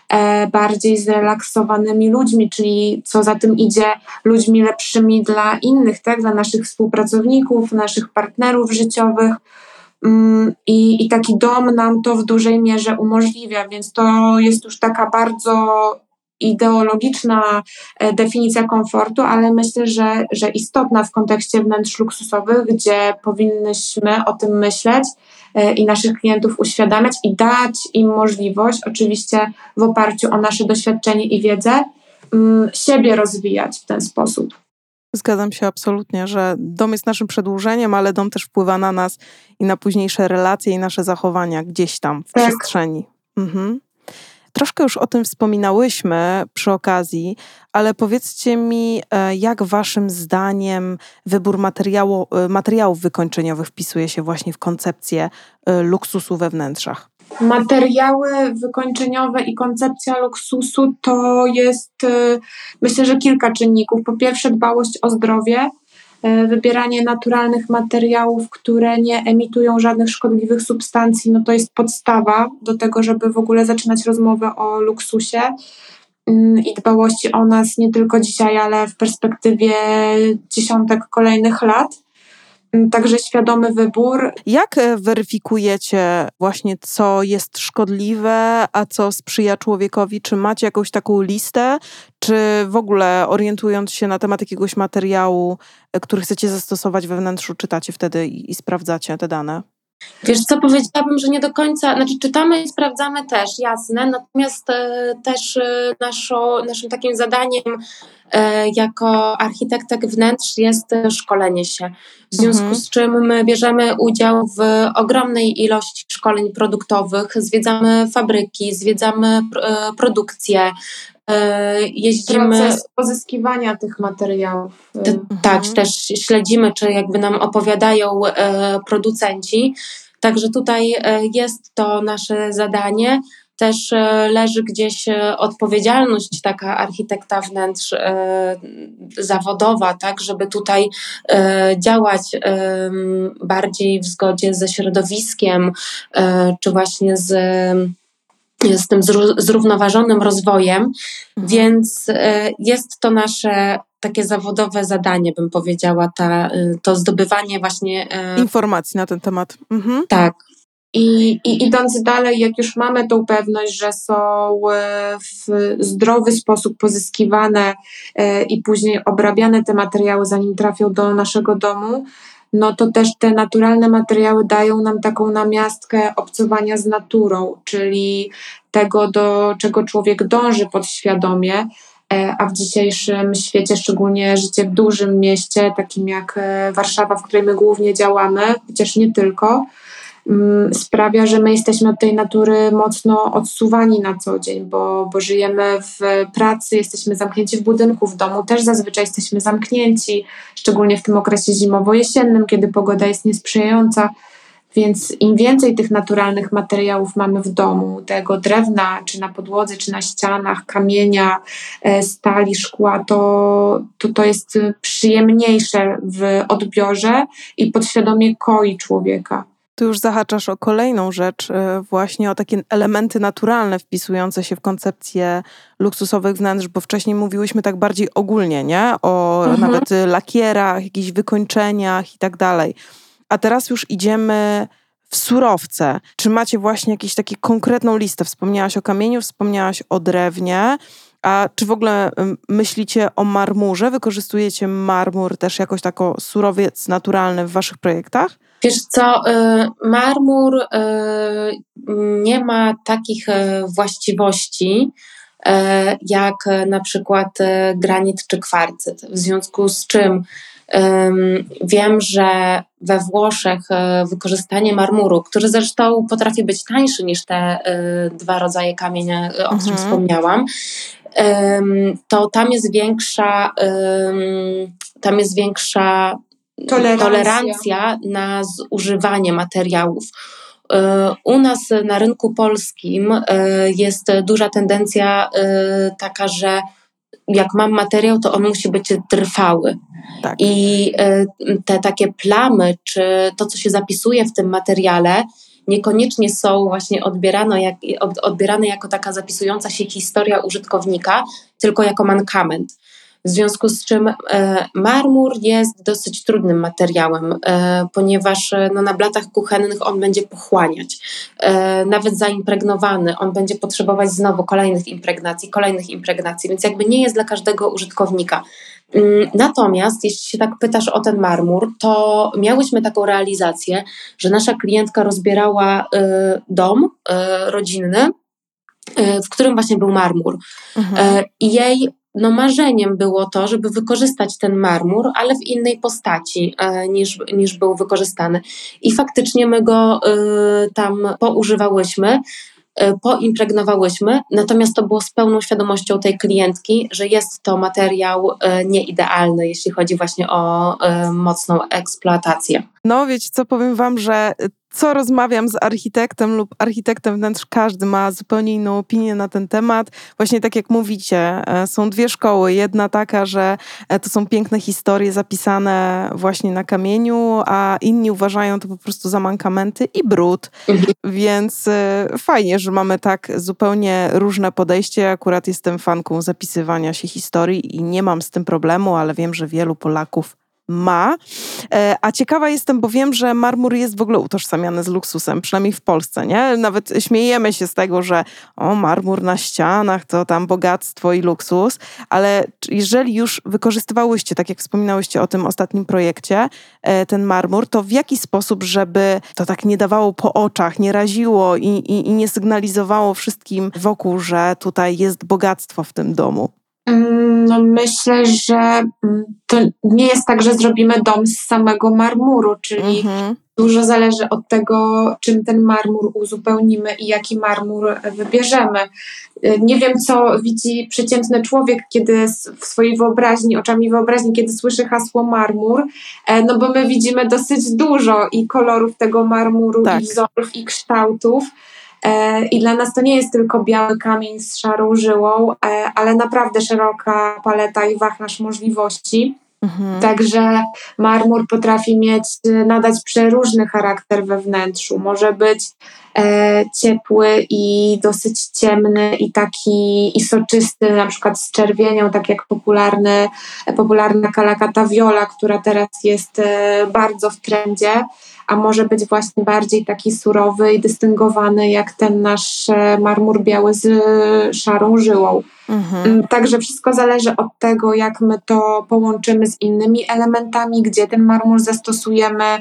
e, bardziej zrelaksowanymi ludźmi, czyli co za tym idzie, ludźmi lepszymi dla innych, tak? dla naszych współpracowników, naszych partnerów życiowych. Mm, I, I taki dom nam to w dużej mierze umożliwia, więc to jest już taka bardzo ideologiczna e, definicja komfortu, ale myślę, że, że istotna w kontekście wnętrz luksusowych, gdzie powinnyśmy o tym myśleć e, i naszych klientów uświadamiać i dać im możliwość, oczywiście w oparciu o nasze doświadczenie i wiedzę, mm, siebie rozwijać w ten sposób. Zgadzam się absolutnie, że dom jest naszym przedłużeniem, ale dom też wpływa na nas i na późniejsze relacje i nasze zachowania gdzieś tam w tak. przestrzeni. Mhm. Troszkę już o tym wspominałyśmy przy okazji, ale powiedzcie mi, e, jak Waszym zdaniem wybór materiału, e, materiałów wykończeniowych wpisuje się właśnie w koncepcję e, luksusu we wnętrzach? Materiały wykończeniowe i koncepcja luksusu to jest, myślę, że kilka czynników. Po pierwsze, dbałość o zdrowie E, wybieranie naturalnych materiałów, które nie emitują żadnych szkodliwych substancji, no to jest podstawa do tego, żeby w ogóle zaczynać rozmowę o luksusie mm, i dbałości o nas nie tylko dzisiaj, ale w perspektywie dziesiątek kolejnych lat. Także świadomy wybór. Jak e, weryfikujecie właśnie, co jest szkodliwe, a co sprzyja człowiekowi? Czy macie jakąś taką listę, czy w ogóle orientując się na temat jakiegoś materiału, e, który chcecie zastosować we wnętrzu, czytacie wtedy i, i sprawdzacie te dane? Wiesz co, powiedziałabym, że nie do końca, znaczy czytamy i sprawdzamy też, jasne, natomiast e, też e, naszo, naszym takim zadaniem e, jako architektek wnętrz jest szkolenie się, w związku mhm. z czym my bierzemy udział w ogromnej ilości szkoleń produktowych, zwiedzamy fabryki, zwiedzamy produkcje, jeździmy. Proces pozyskiwania tych materiałów. Tak, mhm. też śledzimy, czy jakby nam opowiadają producenci. Także tutaj e, jest to nasze zadanie. Też e, leży gdzieś e, odpowiedzialność taka architekta wnętrz zawodowa, tak, żeby tutaj działać bardziej w zgodzie ze środowiskiem, czy właśnie z z tym zrównoważonym rozwojem, mhm. więc jest to nasze takie zawodowe zadanie, bym powiedziała, ta, y, to zdobywanie właśnie e, informacji na ten temat. Mhm. Tak. I, I idąc dalej, jak już mamy tą pewność, że są e, w zdrowy sposób pozyskiwane e, i później obrabiane te materiały, zanim trafią do naszego domu, no to też te naturalne materiały dają nam taką namiastkę obcowania z naturą, czyli tego, do czego człowiek dąży podświadomie E, a w dzisiejszym świecie, szczególnie życie w dużym mieście, takim jak e, Warszawa, w której my głównie działamy, chociaż nie tylko, sprawia, że my jesteśmy od tej natury mocno odsuwani na co dzień, bo, bo żyjemy w pracy, jesteśmy zamknięci w budynku, w domu też zazwyczaj jesteśmy zamknięci, szczególnie w tym okresie zimowo-jesiennym, kiedy pogoda jest niesprzyjająca. Więc im więcej tych naturalnych materiałów mamy w domu, tego drewna, czy na podłodze, czy na ścianach, kamienia, e, stali, szkła, to, to, to jest przyjemniejsze w odbiorze i podświadomie koi człowieka. Tu już zahaczasz o kolejną rzecz, e, właśnie o takie elementy naturalne wpisujące się w koncepcję luksusowych wnętrz, bo wcześniej mówiłyśmy tak bardziej ogólnie, nie? O mhm. nawet lakierach, jakichś wykończeniach i tak dalej a teraz już idziemy w surowce. Czy macie właśnie jakąś taką konkretną listę? Wspomniałaś o kamieniu, wspomniałaś o drewnie. A czy w ogóle myślicie o marmurze? Wykorzystujecie marmur też jakoś tako surowiec naturalny w waszych projektach? Wiesz co, y, marmur y, nie ma takich y, właściwości jak na przykład granit czy kwarcyt, w związku z czym Wiem, że we Włoszech wykorzystanie marmuru, który zresztą potrafi być tańszy niż te dwa rodzaje kamienia, o których mhm. wspomniałam, to tam jest większa, tam jest większa tolerancja, tolerancja na zużywanie materiałów. E, u nas na rynku polskim jest duża tendencja taka, że jak mam materiał, to on musi być trwały. Tak. I e, te takie plamy, czy to, co się zapisuje w tym materiale, niekoniecznie są właśnie odbierane, jak, odbierane jako taka zapisująca się historia użytkownika, tylko jako mankament. W związku z czym e, marmur jest dosyć trudnym materiałem, e, ponieważ no, na blatach kuchennych on będzie pochłaniać. Nawet zaimpregnowany, on będzie potrzebować znowu kolejnych impregnacji, kolejnych impregnacji, więc jakby nie jest dla każdego użytkownika. Mm, natomiast jeśli się tak pytasz o ten marmur, to miałyśmy taką realizację, że nasza klientka rozbierała dom rodzinny, w którym właśnie był marmur. Mhm. E, I jej no, marzeniem było to, żeby wykorzystać ten marmur, ale w innej postaci e, niż, niż był wykorzystany. I faktycznie my go tam poużywałyśmy. E, poimpregnowałyśmy, natomiast to było z pełną świadomością tej klientki, że jest to materiał e, nieidealny, jeśli chodzi właśnie o e, mocną eksploatację. No, wiecie co, powiem wam, że co rozmawiam z architektem lub architektem wnętrz, każdy ma zupełnie inną opinię na ten temat. Właśnie tak jak mówicie, e, są dwie szkoły. Jedna taka, że e, to są piękne historie zapisane właśnie na kamieniu, a inni uważają to po prostu za mankamenty i brud. Mhm. Więc e, fajnie, że mamy tak zupełnie różne podejście. Akurat jestem fanką zapisywania się historii i nie mam z tym problemu, ale wiem, że wielu Polaków ma. E, a ciekawa jestem, bo wiem, że marmur jest w ogóle utożsamiany z luksusem, przynajmniej w Polsce, nie? Nawet śmiejemy się z tego, że o, marmur na ścianach to tam bogactwo i luksus, ale jeżeli już wykorzystywałyście, tak jak wspominałyście o tym ostatnim projekcie, e, ten marmur, to w jaki sposób, żeby to tak nie dawało po oczach, nie raziło i, i, i nie sygnalizowało wszystkim wokół, że tutaj jest bogactwo w tym domu? Mm, no myślę, że mm, to nie jest tak, że zrobimy dom z samego marmuru, czyli mhm. dużo zależy od tego, czym ten marmur uzupełnimy i jaki marmur wybierzemy. Y, nie wiem, co widzi przeciętny człowiek, kiedy w swojej wyobraźni, oczami wyobraźni, kiedy słyszy hasło marmur, e, no bo my widzimy dosyć dużo i kolorów tego marmuru, tak. i wzorów, i kształtów. E, I dla nas to nie jest tylko biały kamień z szarą żyłą, e, ale naprawdę szeroka paleta i wachlarz możliwości. Mhm. Także marmur potrafi mieć, nadać przeróżny charakter we wnętrzu. Może być e, ciepły i dosyć ciemny i taki i soczysty, na przykład z czerwienią, tak jak popularny, popularna kalakata viola, która teraz jest e, bardzo w trendzie a może być właśnie bardziej taki surowy i dystyngowany, jak ten nasz e, marmur biały z e, szarą żyłą. Mhm. Mm, także wszystko zależy od tego, jak my to połączymy z innymi elementami, gdzie ten marmur zastosujemy, e,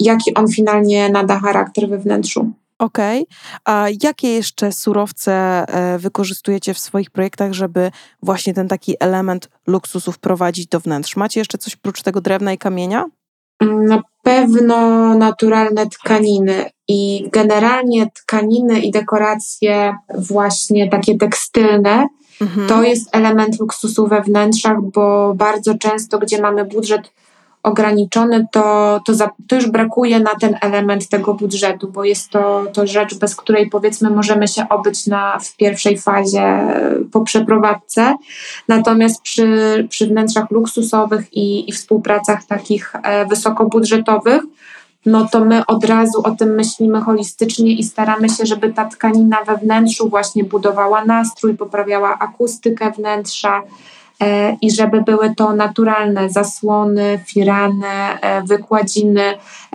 jaki on finalnie nada charakter we wnętrzu. Okej. Okay. A jakie jeszcze surowce wykorzystujecie w swoich projektach, żeby właśnie ten taki element luksusu wprowadzić do wnętrz? Macie jeszcze coś prócz tego drewna i kamienia? Mm, no, pewno naturalne tkaniny i generalnie tkaniny i dekoracje właśnie takie tekstylne mhm. to jest element luksusu we wnętrzach, bo bardzo często, gdzie mamy budżet ograniczony, to, to, za, to już brakuje na ten element tego budżetu, bo jest to, to rzecz, bez której powiedzmy możemy się obyć na, w pierwszej fazie po przeprowadzce. Natomiast przy, przy wnętrzach luksusowych i, i współpracach takich e, wysokobudżetowych, no to my od razu o tym myślimy holistycznie i staramy się, żeby ta tkanina we wnętrzu właśnie budowała nastrój, poprawiała akustykę wnętrza, i żeby były to naturalne zasłony, firany, e, wykładziny,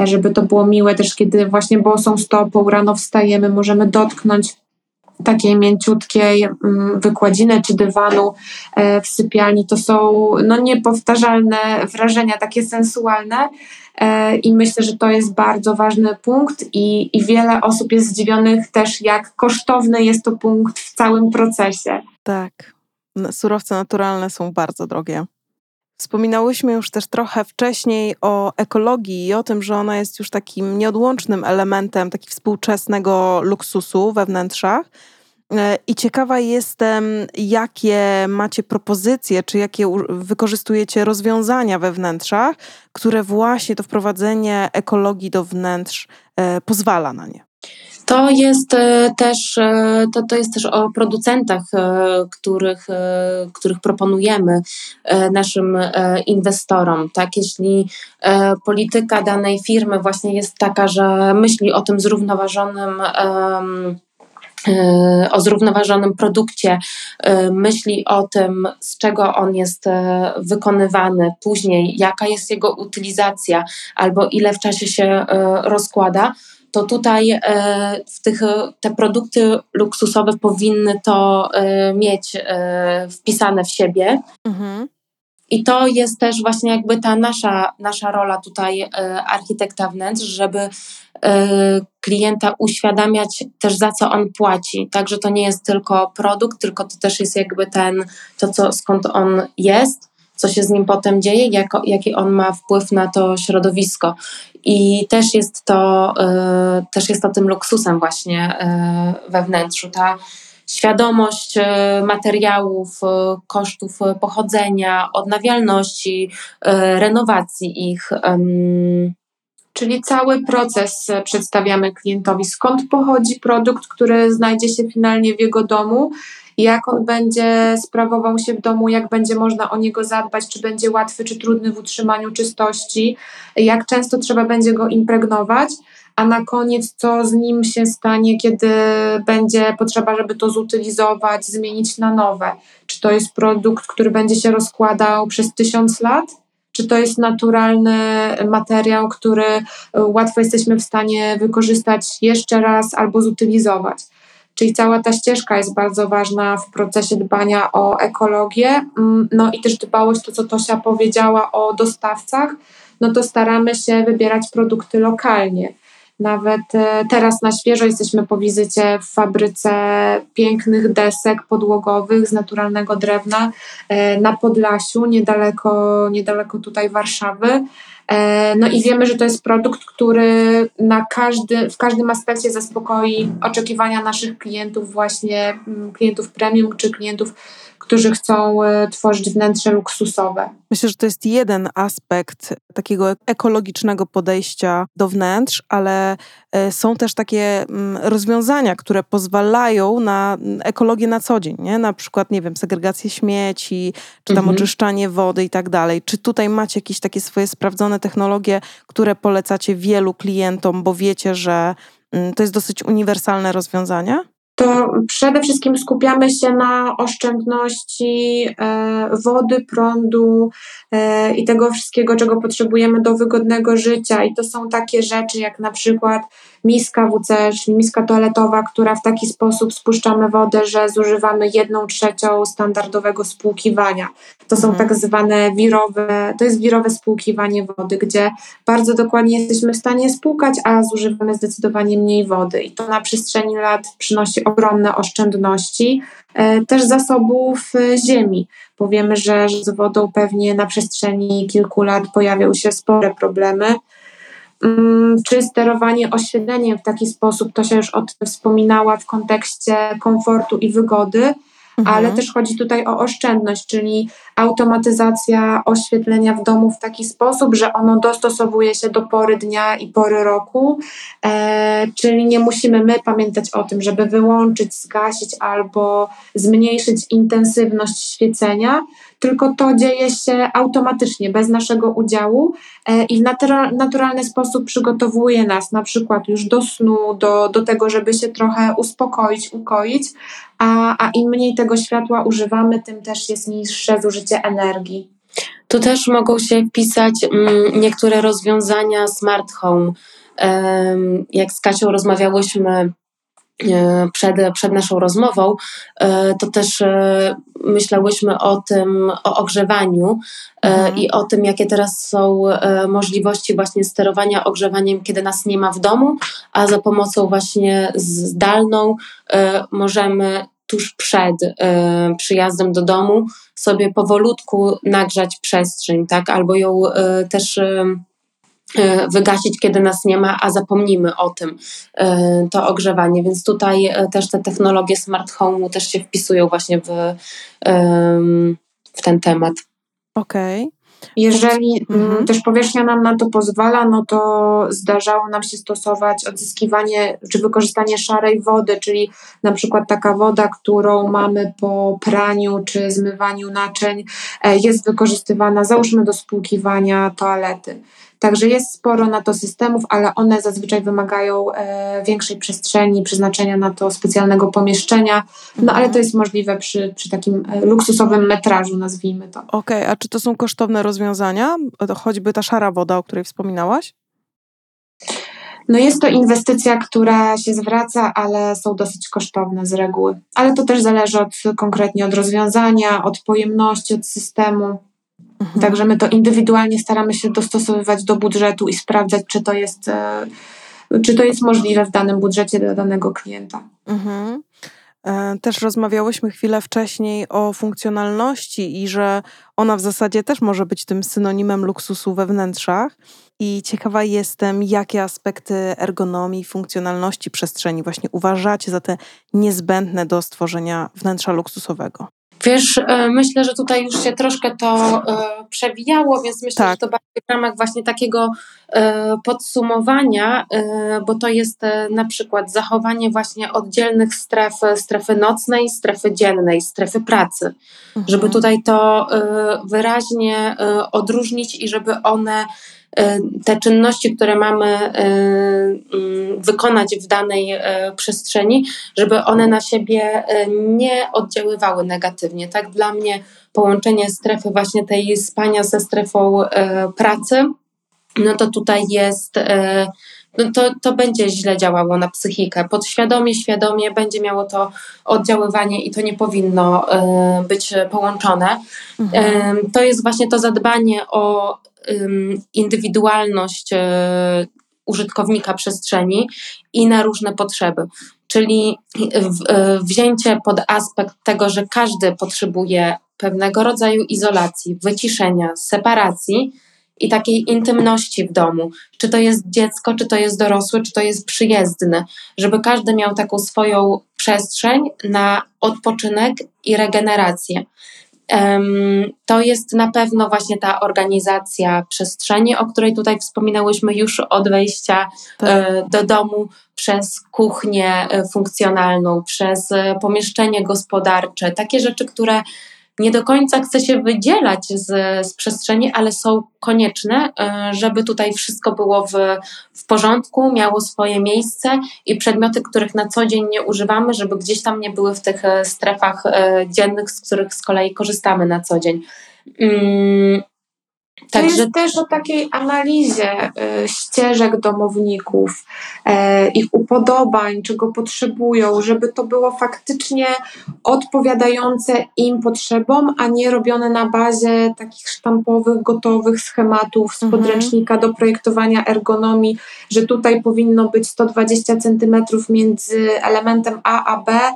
e, żeby to było miłe też, kiedy właśnie bosą stopą rano wstajemy, możemy dotknąć takiej mięciutkiej mm, wykładziny czy dywanu w sypialni. To są no, niepowtarzalne wrażenia, takie sensualne. I myślę, że to jest bardzo ważny punkt, i, i wiele osób jest zdziwionych też, jak kosztowny jest to punkt w całym procesie. Tak surowce naturalne są bardzo drogie. Wspominałyśmy już też trochę wcześniej o ekologii i o tym, że ona jest już takim nieodłącznym elementem taki współczesnego luksusu we wnętrzach. E, I ciekawa jestem, jakie macie propozycje, czy jakie wykorzystujecie rozwiązania we wnętrzach, które właśnie to wprowadzenie ekologii do wnętrz e, pozwala na nie. To jest e, też, e, to, to jest też o producentach, e, których, których proponujemy naszym inwestorom. Tak? Jeśli polityka danej firmy właśnie jest taka, że myśli o tym zrównoważonym o zrównoważonym produkcie, myśli o tym, z czego on jest wykonywany, później jaka jest jego utylizacja albo ile w czasie się rozkłada, to tutaj e, w tych, te produkty luksusowe powinny to e, mieć e, wpisane w siebie. Mhm. I to jest też właśnie jakby ta nasza, nasza rola tutaj architekta wnętrz, żeby klienta uświadamiać też za co on płaci. Także to nie jest tylko produkt, tylko to też jest jakby ten, to co, skąd on jest co się z nim potem dzieje, jako, jaki on ma wpływ na to środowisko. I też jest to, y, też jest to tym luksusem właśnie y, we wnętrzu. Ta świadomość y, materiałów, kosztów pochodzenia, odnawialności, renowacji ich. Czyli cały proces przedstawiamy klientowi, skąd pochodzi produkt, który znajdzie się finalnie w jego domu, jak on będzie sprawował się w domu, jak będzie można o niego zadbać, czy będzie łatwy, czy trudny w utrzymaniu czystości, jak często trzeba będzie go impregnować, a na koniec co z nim się stanie, kiedy będzie potrzeba, żeby to zutylizować, zmienić na nowe. Czy to jest produkt, który będzie się rozkładał przez tysiąc lat? Czy to jest naturalny materiał, który łatwo jesteśmy w stanie wykorzystać jeszcze raz albo zutylizować? Czyli cała ta ścieżka jest bardzo ważna w procesie dbania o ekologię. Mm, no i też dbałość, to co Tosia powiedziała o dostawcach, no to staramy się wybierać produkty lokalnie. Nawet e, teraz na świeżo jesteśmy po wizycie w fabryce pięknych desek podłogowych z naturalnego drewna e, na Podlasiu, niedaleko, niedaleko tutaj Warszawy. E, no i wiemy, że to jest produkt, który na każdy, w każdym aspekcie zaspokoi oczekiwania naszych klientów, właśnie mm, klientów premium czy klientów którzy chcą e, tworzyć wnętrze luksusowe. Myślę, że to jest jeden aspekt takiego ekologicznego podejścia do wnętrz, ale e, są też takie mm, rozwiązania, które pozwalają na mm, ekologię na co dzień, nie? Na przykład, nie wiem, segregację śmieci, czy tam mhm. oczyszczanie wody i tak dalej. Czy tutaj macie jakieś takie swoje sprawdzone technologie, które polecacie wielu klientom, bo wiecie, że mm, to jest dosyć uniwersalne rozwiązanie? To przede wszystkim skupiamy się na oszczędności e, wody, prądu e, i tego wszystkiego, czego potrzebujemy do wygodnego życia. I to są takie rzeczy jak na przykład miska WC, czyli miska toaletowa, która w taki sposób spuszczamy wodę, że zużywamy jedną trzecią standardowego spłukiwania. To są mhm. tak zwane wirowe, to jest wirowe spłukiwanie wody, gdzie bardzo dokładnie jesteśmy w stanie spłukać, a zużywamy zdecydowanie mniej wody. I to na przestrzeni lat przynosi ogromne oszczędności, e, też zasobów e, ziemi. Powiemy, że z wodą pewnie na przestrzeni kilku lat pojawią się spore problemy czy sterowanie oświetleniem w taki sposób, to się już o tym wspominała w kontekście komfortu i wygody, mhm. ale też chodzi tutaj o oszczędność, czyli automatyzacja oświetlenia w domu w taki sposób, że ono dostosowuje się do pory dnia i pory roku, e, czyli nie musimy my pamiętać o tym, żeby wyłączyć, zgasić albo zmniejszyć intensywność świecenia, tylko to dzieje się automatycznie, bez naszego udziału e, i w naturalny sposób przygotowuje nas na przykład już do snu, do, do tego, żeby się trochę uspokoić, ukoić, a, a im mniej tego światła używamy, tym też jest niższe zużycie energii. Tu też mogą się wpisać mm, niektóre rozwiązania smart home. Jak z Kasią rozmawiałyśmy przed, przed naszą rozmową, e, to też e, myślałyśmy o tym, o ogrzewaniu mhm. i o tym, jakie teraz są możliwości właśnie sterowania ogrzewaniem, kiedy nas nie ma w domu, a za pomocą właśnie zdalną możemy tuż przed przyjazdem do domu sobie powolutku nagrzać przestrzeń, tak, albo ją też E, wygasić, kiedy nas nie ma, a zapomnimy o tym, e, to ogrzewanie. Więc tutaj e, też te technologie smart home też się wpisują właśnie w, w ten temat. Okej. Okay. Jeżeli mhm. też powierzchnia nam na to pozwala, no to zdarzało nam się stosować odzyskiwanie czy wykorzystanie szarej wody, czyli na przykład taka woda, którą mamy po praniu czy zmywaniu naczyń, jest wykorzystywana załóżmy do spłukiwania toalety. Także jest sporo na to systemów, ale one zazwyczaj wymagają e, większej przestrzeni, przeznaczenia na to specjalnego pomieszczenia. No ale to mhm. jest możliwe przy, przy takim e, luksusowym metrażu, nazwijmy to. Okej, okay, a czy to są kosztowne rozwiązania? Choćby ta szara woda, o której wspominałaś? No jest to inwestycja, która się zwraca, ale są dosyć kosztowne z reguły. Ale to też zależy od, konkretnie od rozwiązania, od pojemności, od systemu. Mhm. Także my to indywidualnie staramy się dostosowywać do budżetu i sprawdzać, czy to jest, e, czy to jest możliwe w danym budżecie dla danego klienta. Mhm. E, też rozmawiałyśmy chwilę wcześniej o funkcjonalności i że ona w zasadzie też może być tym synonimem luksusu we wnętrzach. I ciekawa jestem, jakie aspekty ergonomii, funkcjonalności przestrzeni właśnie uważacie za te niezbędne do stworzenia wnętrza luksusowego. Wiesz, e, myślę, że tutaj już się troszkę to e, przewijało, więc myślę, tak. że to bardziej w ramach właśnie takiego e, podsumowania, bo to jest na przykład zachowanie właśnie oddzielnych stref, strefy nocnej, strefy dziennej, strefy pracy, mhm. żeby tutaj to wyraźnie odróżnić i żeby one te czynności, które mamy mm, wykonać w danej e, przestrzeni, żeby one na siebie e, nie oddziaływały negatywnie. Tak dla mnie połączenie strefy właśnie tej spania ze strefą e, pracy, no to tutaj jest no to, to będzie źle działało na psychikę. Podświadomie, świadomie będzie miało to oddziaływanie i to nie powinno być połączone. Mhm. To jest właśnie to zadbanie o indywidualność e, użytkownika przestrzeni i na różne potrzeby. Czyli e, wzięcie pod aspekt tego, że każdy potrzebuje pewnego rodzaju izolacji, wyciszenia, separacji i takiej intymności w domu. Czy to jest dziecko, czy to jest dorosły, czy to jest przyjezdny, żeby każdy miał taką swoją przestrzeń na odpoczynek i regenerację. To jest na pewno właśnie ta organizacja przestrzeni, o której tutaj wspominałyśmy już od wejścia tak. E, do domu, przez kuchnię e, funkcjonalną, przez e, pomieszczenie gospodarcze, takie rzeczy, które nie do końca chce się wydzielać z, z przestrzeni, ale są konieczne, e, żeby tutaj wszystko było w, w porządku, miało swoje miejsce i przedmioty, których na co dzień nie używamy, żeby gdzieś tam nie były w tych e, strefach e, dziennych, z których z kolei korzystamy na co dzień. To Także... jest też o takiej analizie y, ścieżek domowników, y, ich upodobań, czego potrzebują, żeby to było faktycznie odpowiadające im potrzebom, a nie robione na bazie takich sztampowych, gotowych schematów z mhm. podręcznika do projektowania ergonomii, że tutaj powinno być 120 cm między elementem A a B e,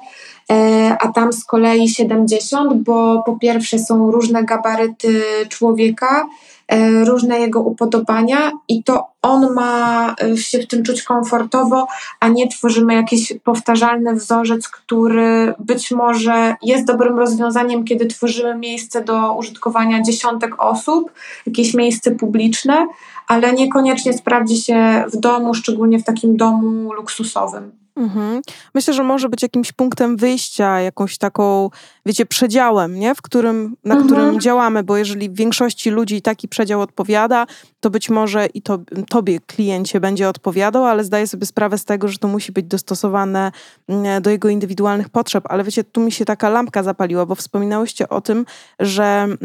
a tam z kolei 70, bo po pierwsze są różne gabaryty człowieka, e, różne jego upodobania i to on ma e, się w tym czuć komfortowo, a nie tworzymy jakiś powtarzalny wzorzec, który być może jest dobrym rozwiązaniem, kiedy tworzymy miejsce do użytkowania dziesiątek osób, jakieś miejsce publiczne, ale niekoniecznie sprawdzi się w domu, szczególnie w takim domu luksusowym. Mhm. Myślę, że może być jakimś punktem wyjścia, jakąś taką, wiecie, przedziałem, nie? W którym, na mhm. którym działamy, bo jeżeli większości ludzi taki przedział odpowiada, to być może i to, tobie, kliencie, będzie odpowiadał, ale zdaję sobie sprawę z tego, że to musi być dostosowane mm, do jego indywidualnych potrzeb. Ale wiecie, tu mi się taka lampka zapaliła, bo wspominałyście o tym, że mm,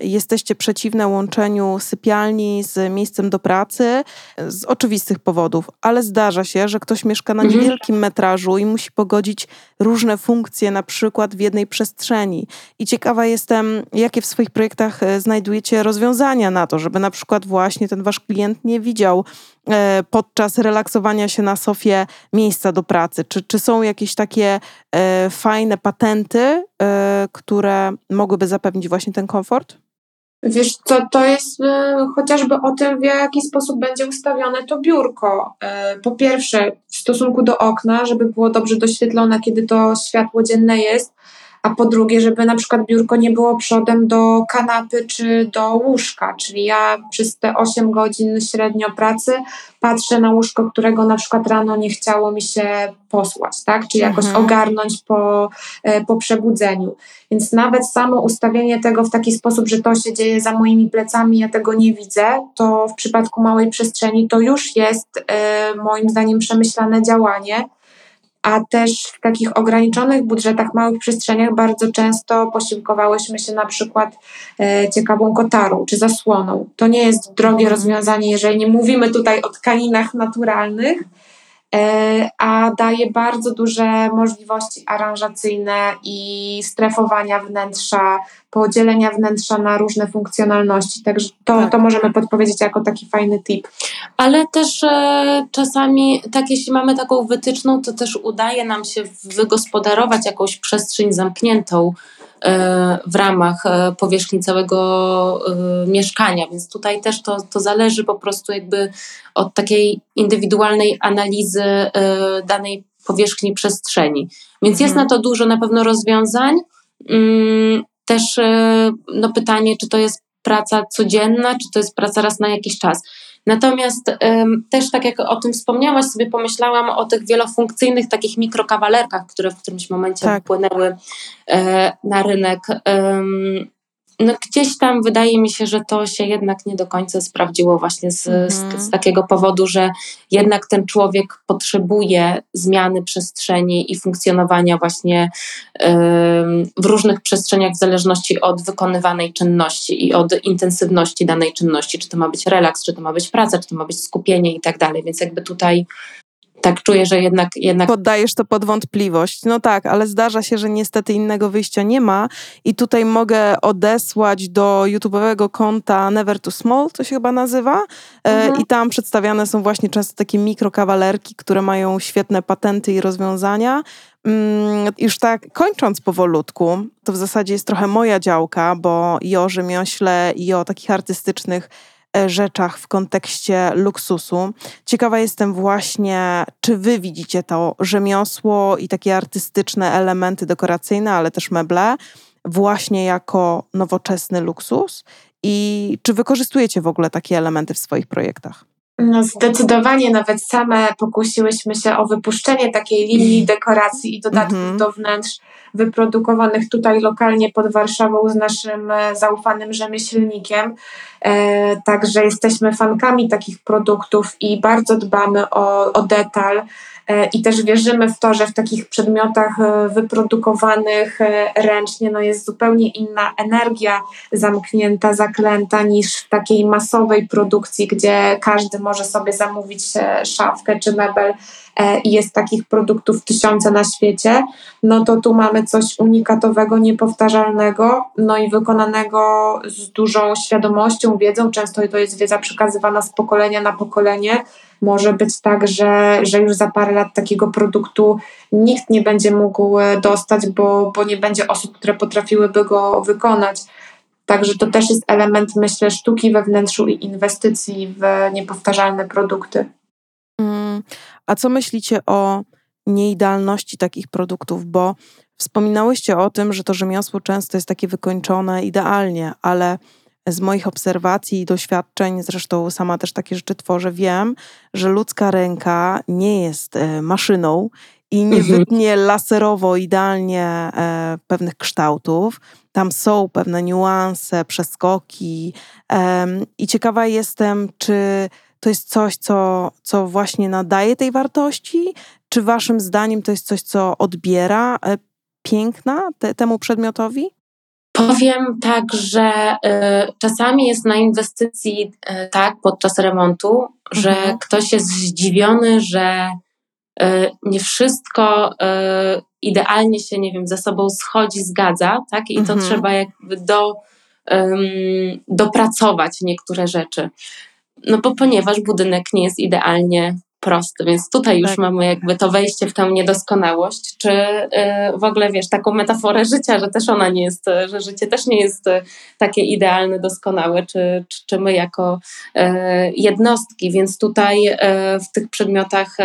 jesteście przeciwne łączeniu sypialni z miejscem do pracy z oczywistych powodów, ale zdarza się, że ktoś mieszka na mhm. Metrażu i musi pogodzić różne funkcje, na przykład w jednej przestrzeni. I ciekawa jestem, jakie w swoich projektach e, znajdujecie rozwiązania na to, żeby na przykład właśnie ten wasz klient nie widział e, podczas relaksowania się na sofie miejsca do pracy? Czy, czy są jakieś takie e, fajne patenty, które mogłyby zapewnić właśnie ten komfort? Wiesz co, to jest y, chociażby o tym, w jaki sposób będzie ustawione to biurko. Y, po pierwsze, w stosunku do okna, żeby było dobrze doświetlone, kiedy to światło dzienne jest, a po drugie, żeby na przykład biurko nie było przodem do kanapy czy do łóżka, czyli ja przez te 8 godzin średnio pracy patrzę na łóżko, którego na przykład rano nie chciało mi się posłać, tak? Czy jakoś mhm. ogarnąć po, e, po przebudzeniu. Więc nawet samo ustawienie tego w taki sposób, że to się dzieje za moimi plecami, ja tego nie widzę, to w przypadku małej przestrzeni to już jest e, moim zdaniem przemyślane działanie a też w takich ograniczonych budżetach, małych przestrzeniach bardzo często posiłkowałyśmy się na przykład e, ciekawą kotarą czy zasłoną. To nie jest drogie rozwiązanie, jeżeli nie mówimy tutaj o tkaninach naturalnych, a daje bardzo duże możliwości aranżacyjne i strefowania wnętrza, podzielenia wnętrza na różne funkcjonalności. Także to, tak. to możemy podpowiedzieć jako taki fajny tip. Ale też e, czasami, tak jeśli mamy taką wytyczną, to też udaje nam się wygospodarować jakąś przestrzeń zamkniętą E, w ramach e, powierzchni całego e, mieszkania, więc tutaj też to, to zależy po prostu jakby od takiej indywidualnej analizy danej powierzchni przestrzeni. Więc mhm. jest na to dużo na pewno rozwiązań. Mm, też no pytanie, czy to jest praca codzienna, czy to jest praca raz na jakiś czas. Natomiast też tak jak o tym wspomniałaś, sobie pomyślałam o tych wielofunkcyjnych takich mikrokawalerkach, które w którymś momencie tak. wpłynęły e, na rynek no gdzieś tam wydaje mi się, że to się jednak nie do końca sprawdziło właśnie z, z, z, mhm. takiego powodu, że jednak ten człowiek potrzebuje zmiany przestrzeni i funkcjonowania właśnie w różnych przestrzeniach w zależności od wykonywanej czynności i od intensywności danej czynności, czy to ma być relaks, czy to ma być praca, czy to ma być skupienie i tak dalej, więc jakby tutaj tak czuję, że jednak, jednak. Poddajesz to pod wątpliwość. No tak, ale zdarza się, że niestety innego wyjścia nie ma. I tutaj mogę odesłać do YouTube'owego konta Never Too Small, to się chyba nazywa. E, mhm. I tam przedstawiane są właśnie często takie mikrokawalerki, które mają świetne patenty i rozwiązania. Mm, już tak kończąc powolutku, to w zasadzie jest trochę moja działka, bo i o rzemiośle, i o takich artystycznych rzeczach w kontekście luksusu. Ciekawa jestem właśnie, czy wy widzicie to rzemiosło i takie artystyczne elementy dekoracyjne, ale też meble, właśnie jako nowoczesny luksus i czy wykorzystujecie w ogóle takie elementy w swoich projektach? No zdecydowanie nawet same pokusiłyśmy się o wypuszczenie takiej linii dekoracji i dodatków mm -hmm. do wnętrz wyprodukowanych tutaj lokalnie pod Warszawą z naszym e, zaufanym rzemieślnikiem. E, także jesteśmy fankami takich produktów i bardzo dbamy o, o detal. E, I też wierzymy w to, że w takich przedmiotach wyprodukowanych ręcznie no jest zupełnie inna energia zamknięta, zaklęta niż w takiej masowej produkcji, gdzie każdy może sobie zamówić szafkę czy mebel E, i jest takich produktów tysiące na świecie, no to tu mamy coś unikatowego, niepowtarzalnego, no i wykonanego z dużą świadomością, wiedzą. Często to jest wiedza przekazywana z pokolenia na pokolenie, Może być tak, że, że już za parę lat takiego produktu nikt nie będzie mógł dostać, bo, bo nie będzie osób, które potrafiłyby go wykonać. Także to też jest element, myślę, sztuki we wnętrzu i inwestycji w niepowtarzalne produkty. Mm, a co myślicie o nieidealności takich produktów? Bo wspominałyście o tym, że to rzemiosło często jest takie wykończone idealnie, ale z moich obserwacji i doświadczeń, zresztą sama też takie rzeczy tworzę, wiem, że ludzka ręka nie jest e, maszyną i nie mhm. wytnie laserowo idealnie e, pewnych kształtów. Tam są pewne niuanse, przeskoki i ciekawa jestem, czy to jest coś, co, co właśnie nadaje tej wartości, czy waszym zdaniem to jest coś, co odbiera e, piękna te, temu przedmiotowi? Powiem tak, że y, czasami jest na inwestycji y, tak podczas remontu, że mhm. ktoś jest zdziwiony, że y, nie wszystko idealnie się, nie wiem, ze sobą schodzi, zgadza, tak? I mhm. to trzeba jakby do, dopracować niektóre rzeczy. No bo ponieważ budynek nie jest idealnie prosty, więc tutaj już tak. mamy jakby to wejście w tę niedoskonałość, czy y, w ogóle wiesz, taką metaforę życia, że też ona nie jest, że życie też nie jest y, takie idealne, doskonałe, czy, czy, my jako y, jednostki, więc tutaj w tych przedmiotach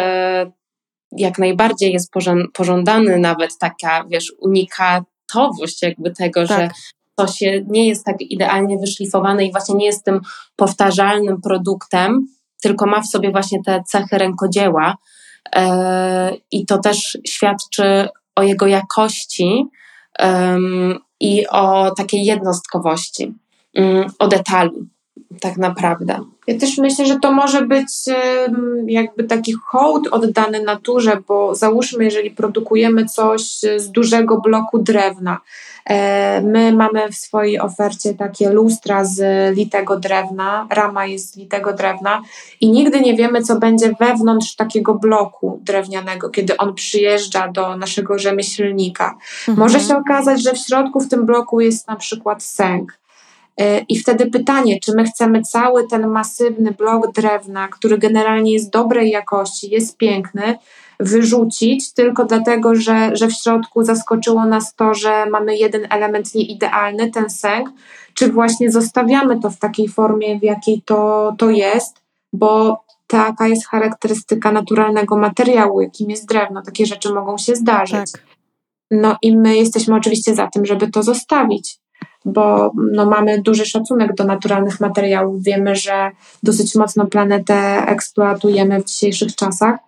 jak najbardziej jest pożądany nawet taka, wiesz, unikatowość jakby tego, tak. że to się nie jest tak idealnie wyszlifowane i właśnie nie jest tym powtarzalnym produktem, tylko ma w sobie właśnie te cechy rękodzieła. E, I to też świadczy o jego jakości i o takiej jednostkowości, mm, o detalu, tak naprawdę. Ja też myślę, że to może być jakby taki hołd oddany naturze, bo załóżmy, jeżeli produkujemy coś z dużego bloku drewna, e, My mamy w swojej ofercie takie lustra z litego drewna, rama jest z litego drewna i nigdy nie wiemy, co będzie wewnątrz takiego bloku drewnianego, kiedy on przyjeżdża do naszego rzemieślnika. Mhm. Może się okazać, że w środku w tym bloku jest na przykład sęk. E, I wtedy pytanie, czy my chcemy cały ten masywny blok drewna, który generalnie jest dobrej jakości, jest piękny, wyrzucić tylko dlatego, że, że w środku zaskoczyło nas to, że mamy jeden element nieidealny, ten sęk, czy właśnie zostawiamy to w takiej formie, w jakiej to, to jest, bo taka jest charakterystyka naturalnego materiału, jakim jest drewno. Takie rzeczy mogą się zdarzyć. Tak. No i my jesteśmy oczywiście za tym, żeby to zostawić bo no, mamy duży szacunek do naturalnych materiałów. Wiemy, że dosyć mocno planetę eksploatujemy w dzisiejszych czasach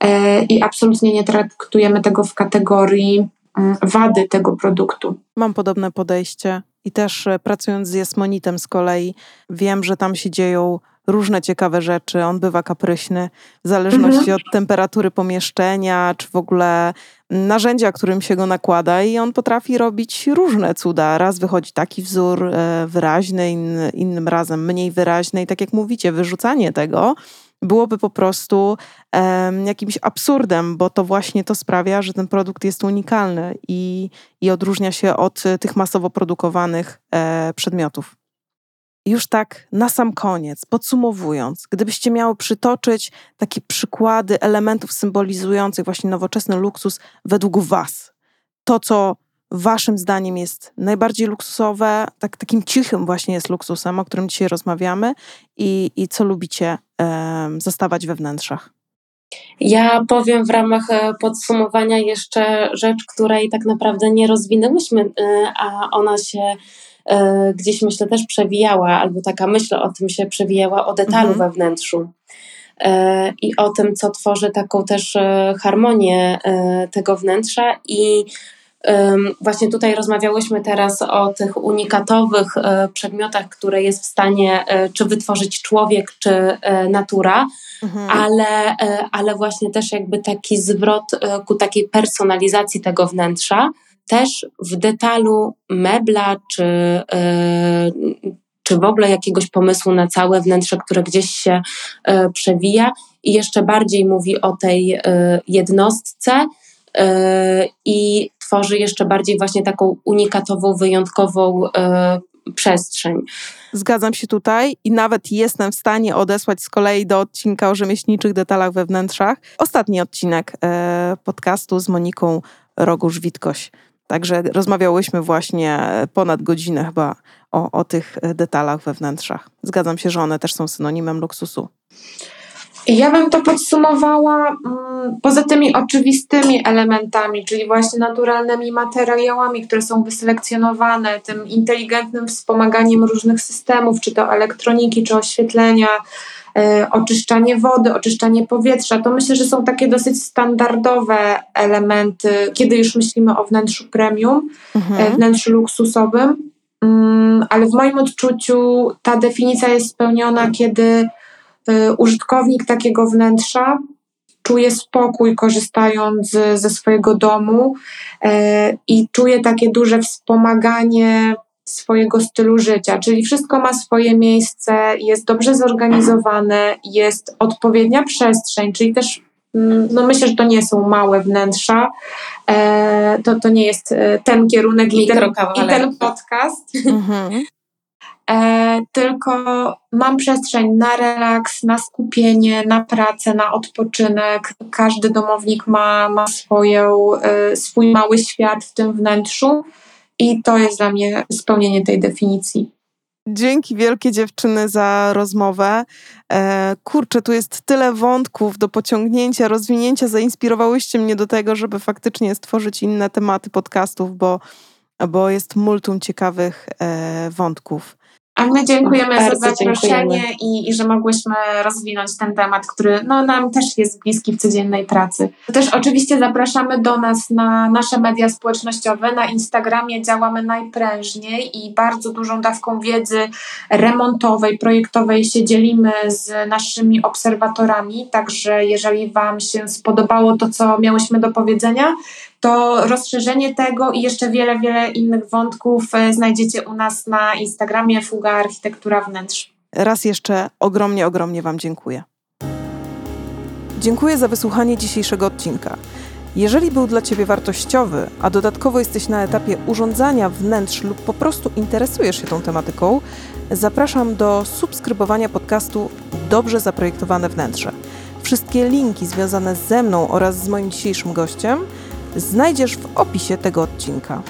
e, i absolutnie nie traktujemy tego w kategorii mm, wady tego produktu. Mam podobne podejście i też e, pracując z Jasmonitem z kolei wiem, że tam się dzieją różne ciekawe rzeczy. On bywa kapryśny w zależności mhm. od temperatury pomieszczenia, czy w ogóle narzędzia, którym się go nakłada i on potrafi robić różne cuda. Raz wychodzi taki wzór e, wyraźny, inny, innym razem mniej wyraźny i tak jak mówicie, wyrzucanie tego byłoby po prostu um, jakimś absurdem, bo to właśnie to sprawia, że ten produkt jest unikalny i, i odróżnia się od tych masowo produkowanych e, przedmiotów. Już tak na sam koniec, podsumowując, gdybyście miały przytoczyć takie przykłady elementów symbolizujących właśnie nowoczesny luksus według Was, to co Waszym zdaniem jest najbardziej luksusowe, tak, takim cichym właśnie jest luksusem, o którym dzisiaj rozmawiamy, i, i co lubicie um, zostawać we wnętrzach? Ja powiem w ramach e, podsumowania jeszcze rzecz, której tak naprawdę nie rozwinęłyśmy, e, a ona się gdzieś myślę też przewijała, albo taka myśl o tym się przewijała o detalu mhm. we wnętrzu e, i o tym, co tworzy taką też e, harmonię tego wnętrza i Właśnie tutaj rozmawiałyśmy teraz o tych unikatowych przedmiotach, które jest w stanie czy wytworzyć człowiek, czy natura, mhm. ale, ale właśnie też jakby taki zwrot ku takiej personalizacji tego wnętrza też w detalu mebla, czy, e, czy w ogóle jakiegoś pomysłu na całe wnętrze, które gdzieś się e, przewija i jeszcze bardziej mówi o tej e, jednostce i tworzy jeszcze bardziej właśnie taką unikatową, wyjątkową przestrzeń. Zgadzam się tutaj i nawet jestem w stanie odesłać z kolei do odcinka o rzemieślniczych detalach we wnętrzach. Ostatni odcinek podcastu z Moniką Rogusz-Witkoś. Także rozmawiałyśmy właśnie ponad godzinę chyba o, o tych detalach we wnętrzach. Zgadzam się, że one też są synonimem luksusu. Ja bym to podsumowała mm, poza tymi oczywistymi elementami, czyli właśnie naturalnymi materiałami, które są wyselekcjonowane, tym inteligentnym wspomaganiem różnych systemów, czy to elektroniki, czy oświetlenia, oczyszczanie wody, oczyszczanie powietrza. To myślę, że są takie dosyć standardowe elementy, kiedy już myślimy o wnętrzu premium, mhm. E, wnętrzu luksusowym. Mm, ale w moim odczuciu ta definicja jest spełniona, kiedy Y, użytkownik takiego wnętrza czuje spokój korzystając ze swojego domu i czuje takie duże wspomaganie swojego stylu życia, czyli wszystko ma swoje miejsce, jest dobrze zorganizowane, jest odpowiednia przestrzeń, czyli też mm, no myślę, że to nie są małe wnętrza, e, to, to nie jest e, ten kierunek i ten, i ten podcast. Mhm e, tylko mam przestrzeń na relaks, na skupienie, na pracę, na odpoczynek. Każdy domownik ma, ma swoją, e, swój mały świat w tym wnętrzu i to jest dla mnie spełnienie tej definicji. Dzięki wielkie dziewczyny za rozmowę. E, kurczę, tu jest tyle wątków do pociągnięcia, rozwinięcia. Zainspirowałyście mnie do tego, żeby faktycznie stworzyć inne tematy podcastów, bo, bo jest multum ciekawych e, wątków. A my dziękujemy Bardzo za zaproszenie I, i że mogłyśmy rozwinąć ten temat, który no, nam też jest bliski w codziennej pracy. Też oczywiście zapraszamy do nas na nasze media społecznościowe. Na Instagramie działamy najprężniej i bardzo dużą dawką wiedzy remontowej, projektowej się dzielimy z naszymi obserwatorami. Także jeżeli Wam się spodobało to, co miałyśmy do powiedzenia, to rozszerzenie tego i jeszcze wiele, wiele innych wątków e, znajdziecie u nas na Instagramie Fuga Architektura Wnętrz. Raz jeszcze ogromnie, ogromnie Wam dziękuję. Dziękuję za wysłuchanie dzisiejszego odcinka. Jeżeli był dla Ciebie wartościowy, a dodatkowo jesteś na etapie urządzania wnętrz lub po prostu interesujesz się tą tematyką, zapraszam do subskrybowania podcastu Dobrze Zaprojektowane Wnętrze. Wszystkie linki związane ze mną oraz z moim dzisiejszym gościem znajdziesz w opisie tego odcinka.